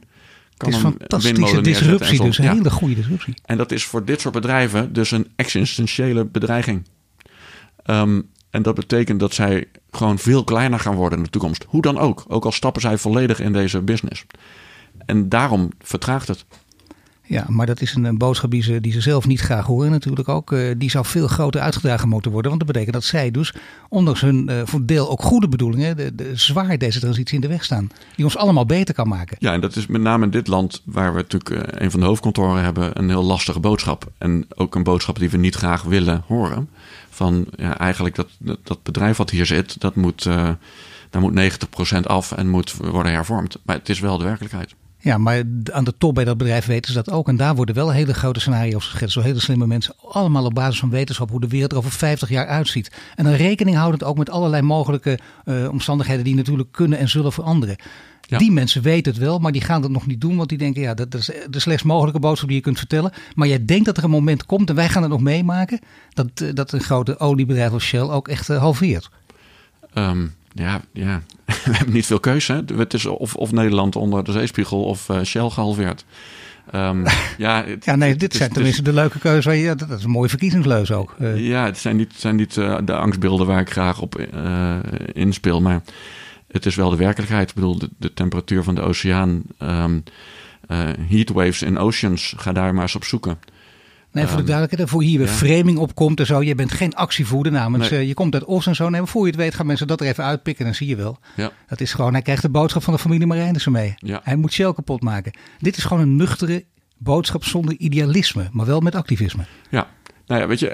kan het is een fantastische disruptie, dus een hele goede disruptie. En dat is voor dit soort bedrijven dus een existentiële bedreiging. Um, en dat betekent dat zij gewoon veel kleiner gaan worden in de toekomst. Hoe dan ook. Ook al stappen zij volledig in deze business. En daarom vertraagt het. Ja, maar dat is een, boodschap die ze, die ze zelf niet graag horen natuurlijk ook. Uh, die zou veel groter uitgedragen moeten worden. Want dat betekent dat zij dus, ondanks hun uh, voor deel ook goede bedoelingen, de, zwaar deze transitie in de weg staan. Die ons allemaal beter kan maken. Ja, en dat is met name in dit land, waar we natuurlijk uh, een van de hoofdkantoren hebben, een heel lastige boodschap. En ook een boodschap die we niet graag willen horen van ja, eigenlijk dat, dat bedrijf wat hier zit, dat moet, daar moet 90% af en moet worden hervormd. Maar het is wel de werkelijkheid. Ja, maar aan de top bij dat bedrijf weten ze dat ook. En daar worden wel hele grote scenario's geschetst. Zo hele slimme mensen. Allemaal op basis van wetenschap hoe de wereld er over 50 jaar uitziet. En dan rekening houdend ook met allerlei mogelijke uh, omstandigheden die natuurlijk kunnen en zullen veranderen. Die mensen weten het wel, maar die gaan het nog niet doen. Want die denken, ja, dat, is de slechts mogelijke boodschap die je kunt vertellen. Maar jij denkt dat er een moment komt, en wij gaan het nog meemaken, dat, eh, dat een grote oliebedrijf als Shell ook echt uh, halveert. Um, ja, ja, we hebben niet veel keuze. Hè? Het is of, of Nederland onder de zeespiegel of uh, Shell gehalveerd. Um, ja, het, ja, nee, dit zijn tenminste de leuke keuze. Ja, dat is een mooie verkiezingsleus ook. Ja, het zijn niet, zijn niet uh, de angstbeelden waar ik graag op uh, inspeel. Maar het is wel de werkelijkheid. Ik bedoel, de, de temperatuur van de oceaan, um, uh, heatwaves in oceans, ga daar maar eens op zoeken. Nee, voor de ehm, duidelijkheid, voor hier weer ja. framing opkomt en zo. Je bent geen actievoerder namens, nee. uh, je komt uit Os en zo. Nee, maar voor je het weet gaan mensen dat er even uitpikken en dan zie je wel. Ja. Dat is gewoon, hij krijgt de boodschap van de familie Marijnissen mee. Ja. Hij moet Shell kapot maken. Dit is gewoon een nuchtere boodschap zonder idealisme, maar wel met activisme. Ja, nou ja, weet je,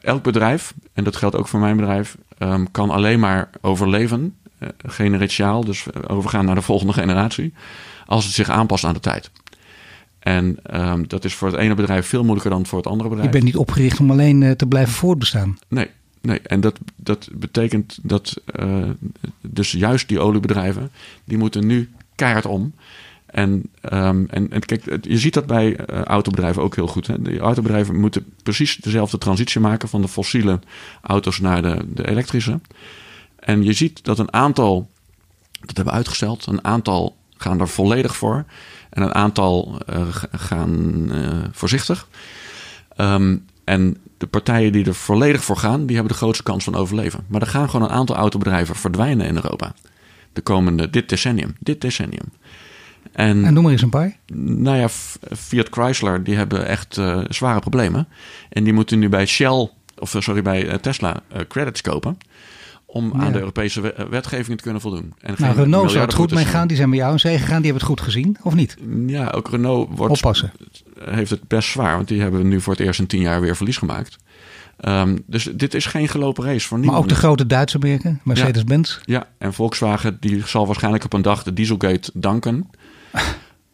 elk bedrijf, en dat geldt ook voor mijn bedrijf, um, kan alleen maar overleven, generatiaal, dus overgaan naar de volgende generatie, als het zich aanpast aan de tijd. En um, dat is voor het ene bedrijf veel moeilijker dan voor het andere bedrijf. Je bent niet opgericht om alleen uh, te blijven voortbestaan. Nee, nee. En dat, dat betekent dat uh, dus juist die oliebedrijven, die moeten nu keihard om. En, um, en, en, kijk, je ziet dat bij uh, autobedrijven ook heel goed. Hè? De autobedrijven moeten precies dezelfde transitie maken van de fossiele auto's naar de, de elektrische. En je ziet dat een aantal dat hebben uitgesteld, een aantal gaan er volledig voor en een aantal uh, gaan uh, voorzichtig. Um, en de partijen die er volledig voor gaan, die hebben de grootste kans van overleven. Maar er gaan gewoon een aantal autobedrijven verdwijnen in Europa. De komende, dit decennium. Dit decennium. En, en noem maar eens een paar. Nou ja, Fiat Chrysler, die hebben echt uh, zware problemen. En die moeten nu bij Shell, of sorry, bij Tesla uh, credits kopen. Om ja. aan de Europese wetgeving te kunnen voldoen. En nou, Renault zou het goed mee gaan. Die zijn bij jou in zee gegaan. Die hebben het goed gezien, of niet? Ja, ook Renault wordt, Oppassen. heeft het best zwaar. Want die hebben nu voor het eerst in tien jaar weer verlies gemaakt. Um, dus dit is geen gelopen race voor niemand. Maar ook de grote Duitse merken, Mercedes-Benz. Ja, ja, en Volkswagen die zal waarschijnlijk op een dag de Dieselgate danken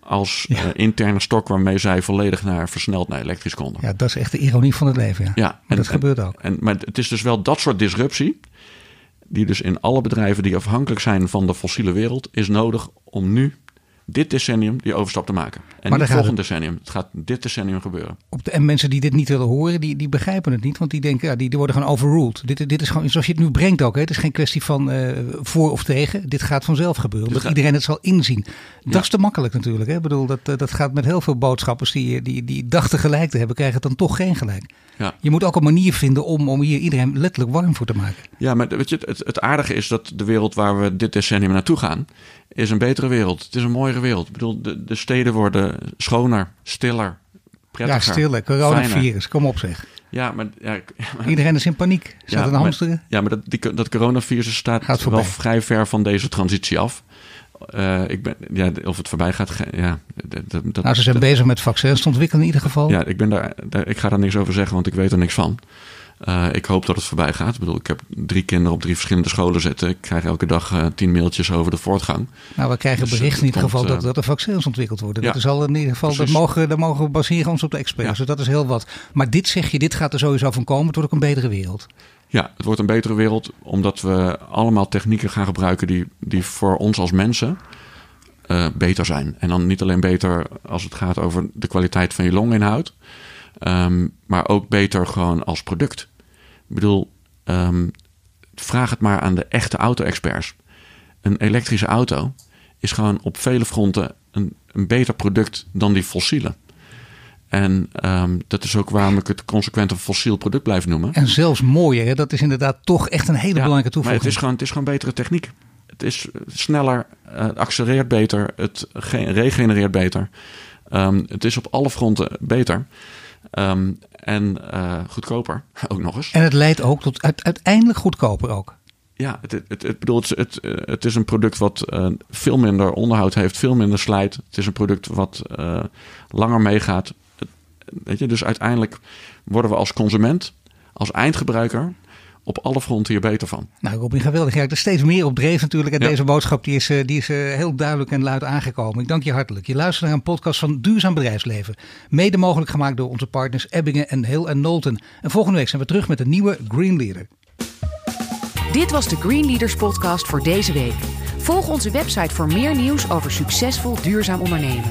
als Ja. eh, interne stok waarmee zij volledig naar versneld naar elektrisch konden. Ja, dat is echt de ironie van het leven. Ja, Ja, maar en- dat en- gebeurt ook. En, maar het is dus wel dat soort disruptie, die dus in alle bedrijven die afhankelijk zijn van de fossiele wereld, is nodig om nu dit decennium die overstap te maken. En dan niet volgend decennium. Het gaat dit decennium gebeuren. Op de, en mensen die dit niet willen horen, die, die begrijpen het niet. Want die denken, ja, die, die worden gewoon overruled. Dit, dit is gewoon, zoals je het nu brengt ook. Hè. Het is geen kwestie van eh, voor of tegen. Dit gaat vanzelf gebeuren. Dit gaat- iedereen het zal inzien. Dat Ja. is te makkelijk natuurlijk. Hè. Ik bedoel, dat, dat gaat met heel veel boodschappers die, die, die dachten gelijk te hebben, krijgen het dan toch geen gelijk. Ja. Je moet ook een manier vinden om, om hier iedereen letterlijk warm voor te maken. Ja, maar weet je, het, het aardige is dat de wereld waar we dit decennium naartoe gaan, is een betere wereld. Het is een mooiere wereld. Ik bedoel, de, de steden worden schoner, stiller, prettiger. ja, stille, coronavirus. Kom op zeg. Ja, maar, ja, maar- Iedereen is in paniek. Staat Ja, een maar- hamsteren. ja, maar dat, die, dat coronavirus staat Gaat wel vrij ver van deze transitie af. Eh, ik ben, ja, of het voorbij gaat, ja. dat- dat- Nou, ze zijn bezig met vaccins te ontwikkelen in ieder geval. Ja, ik, ben daar, daar, ik ga daar niks over zeggen, want ik weet er niks van. Eh, ik hoop dat het voorbij gaat. Ik bedoel, ik heb drie kinderen op drie verschillende scholen zitten. Ik krijg elke dag eh, tien mailtjes over de voortgang. Nou, we krijgen Dus, berichten in het ieder geval dat, eh, dat er vaccins ontwikkeld worden. ja, dat is al in ieder geval, dat mogen, daar mogen we baseren ons op de experts. Ja. Dus dat is heel wat. Maar dit zeg je, dit gaat er sowieso van komen. Het wordt ook een betere wereld. Ja, het wordt een betere wereld omdat we allemaal technieken gaan gebruiken die, die voor ons als mensen eh, beter zijn. En dan niet alleen beter als het gaat over de kwaliteit van je longinhoud, ehm, maar ook beter gewoon als product. Ik bedoel, ehm, vraag het maar aan de echte auto-experts. Een elektrische auto is gewoon op vele fronten een, een beter product dan die fossiele. En ehm, dat is ook waarom ik het consequent een fossiel product blijf noemen. En zelfs mooier, hè? dat is inderdaad toch echt een hele Ja, belangrijke Maar toevoeging. het is, gewoon, het is gewoon betere techniek. Het is sneller, eh, het accelereert beter, het ge- regenereert beter. Het is op alle fronten beter. Ehm, en eh, goedkoper, ook nog eens. En het leidt ook tot uite- uiteindelijk goedkoper ook. Ja, het, het, het, bedoel, het, het, eh, het is een product wat eh, veel minder onderhoud heeft, veel minder slijt. Het is een product wat langer meegaat. Weet je, dus uiteindelijk worden we als consument, als eindgebruiker, op alle fronten hier beter van. Nou, Robin, geweldig. Ja, er is steeds meer op dreef natuurlijk. En Ja. deze boodschap die is, eh, die is eh, heel duidelijk en luid aangekomen. Ik dank je hartelijk. Je luistert naar een podcast van Duurzaam Bedrijfsleven. Mede mogelijk gemaakt door onze partners Ebbingen en Hill en Nolten. En volgende week zijn we terug met een nieuwe Green Leader. Dit was de Green Leaders podcast voor deze week. Volg onze website voor meer nieuws over succesvol duurzaam ondernemen.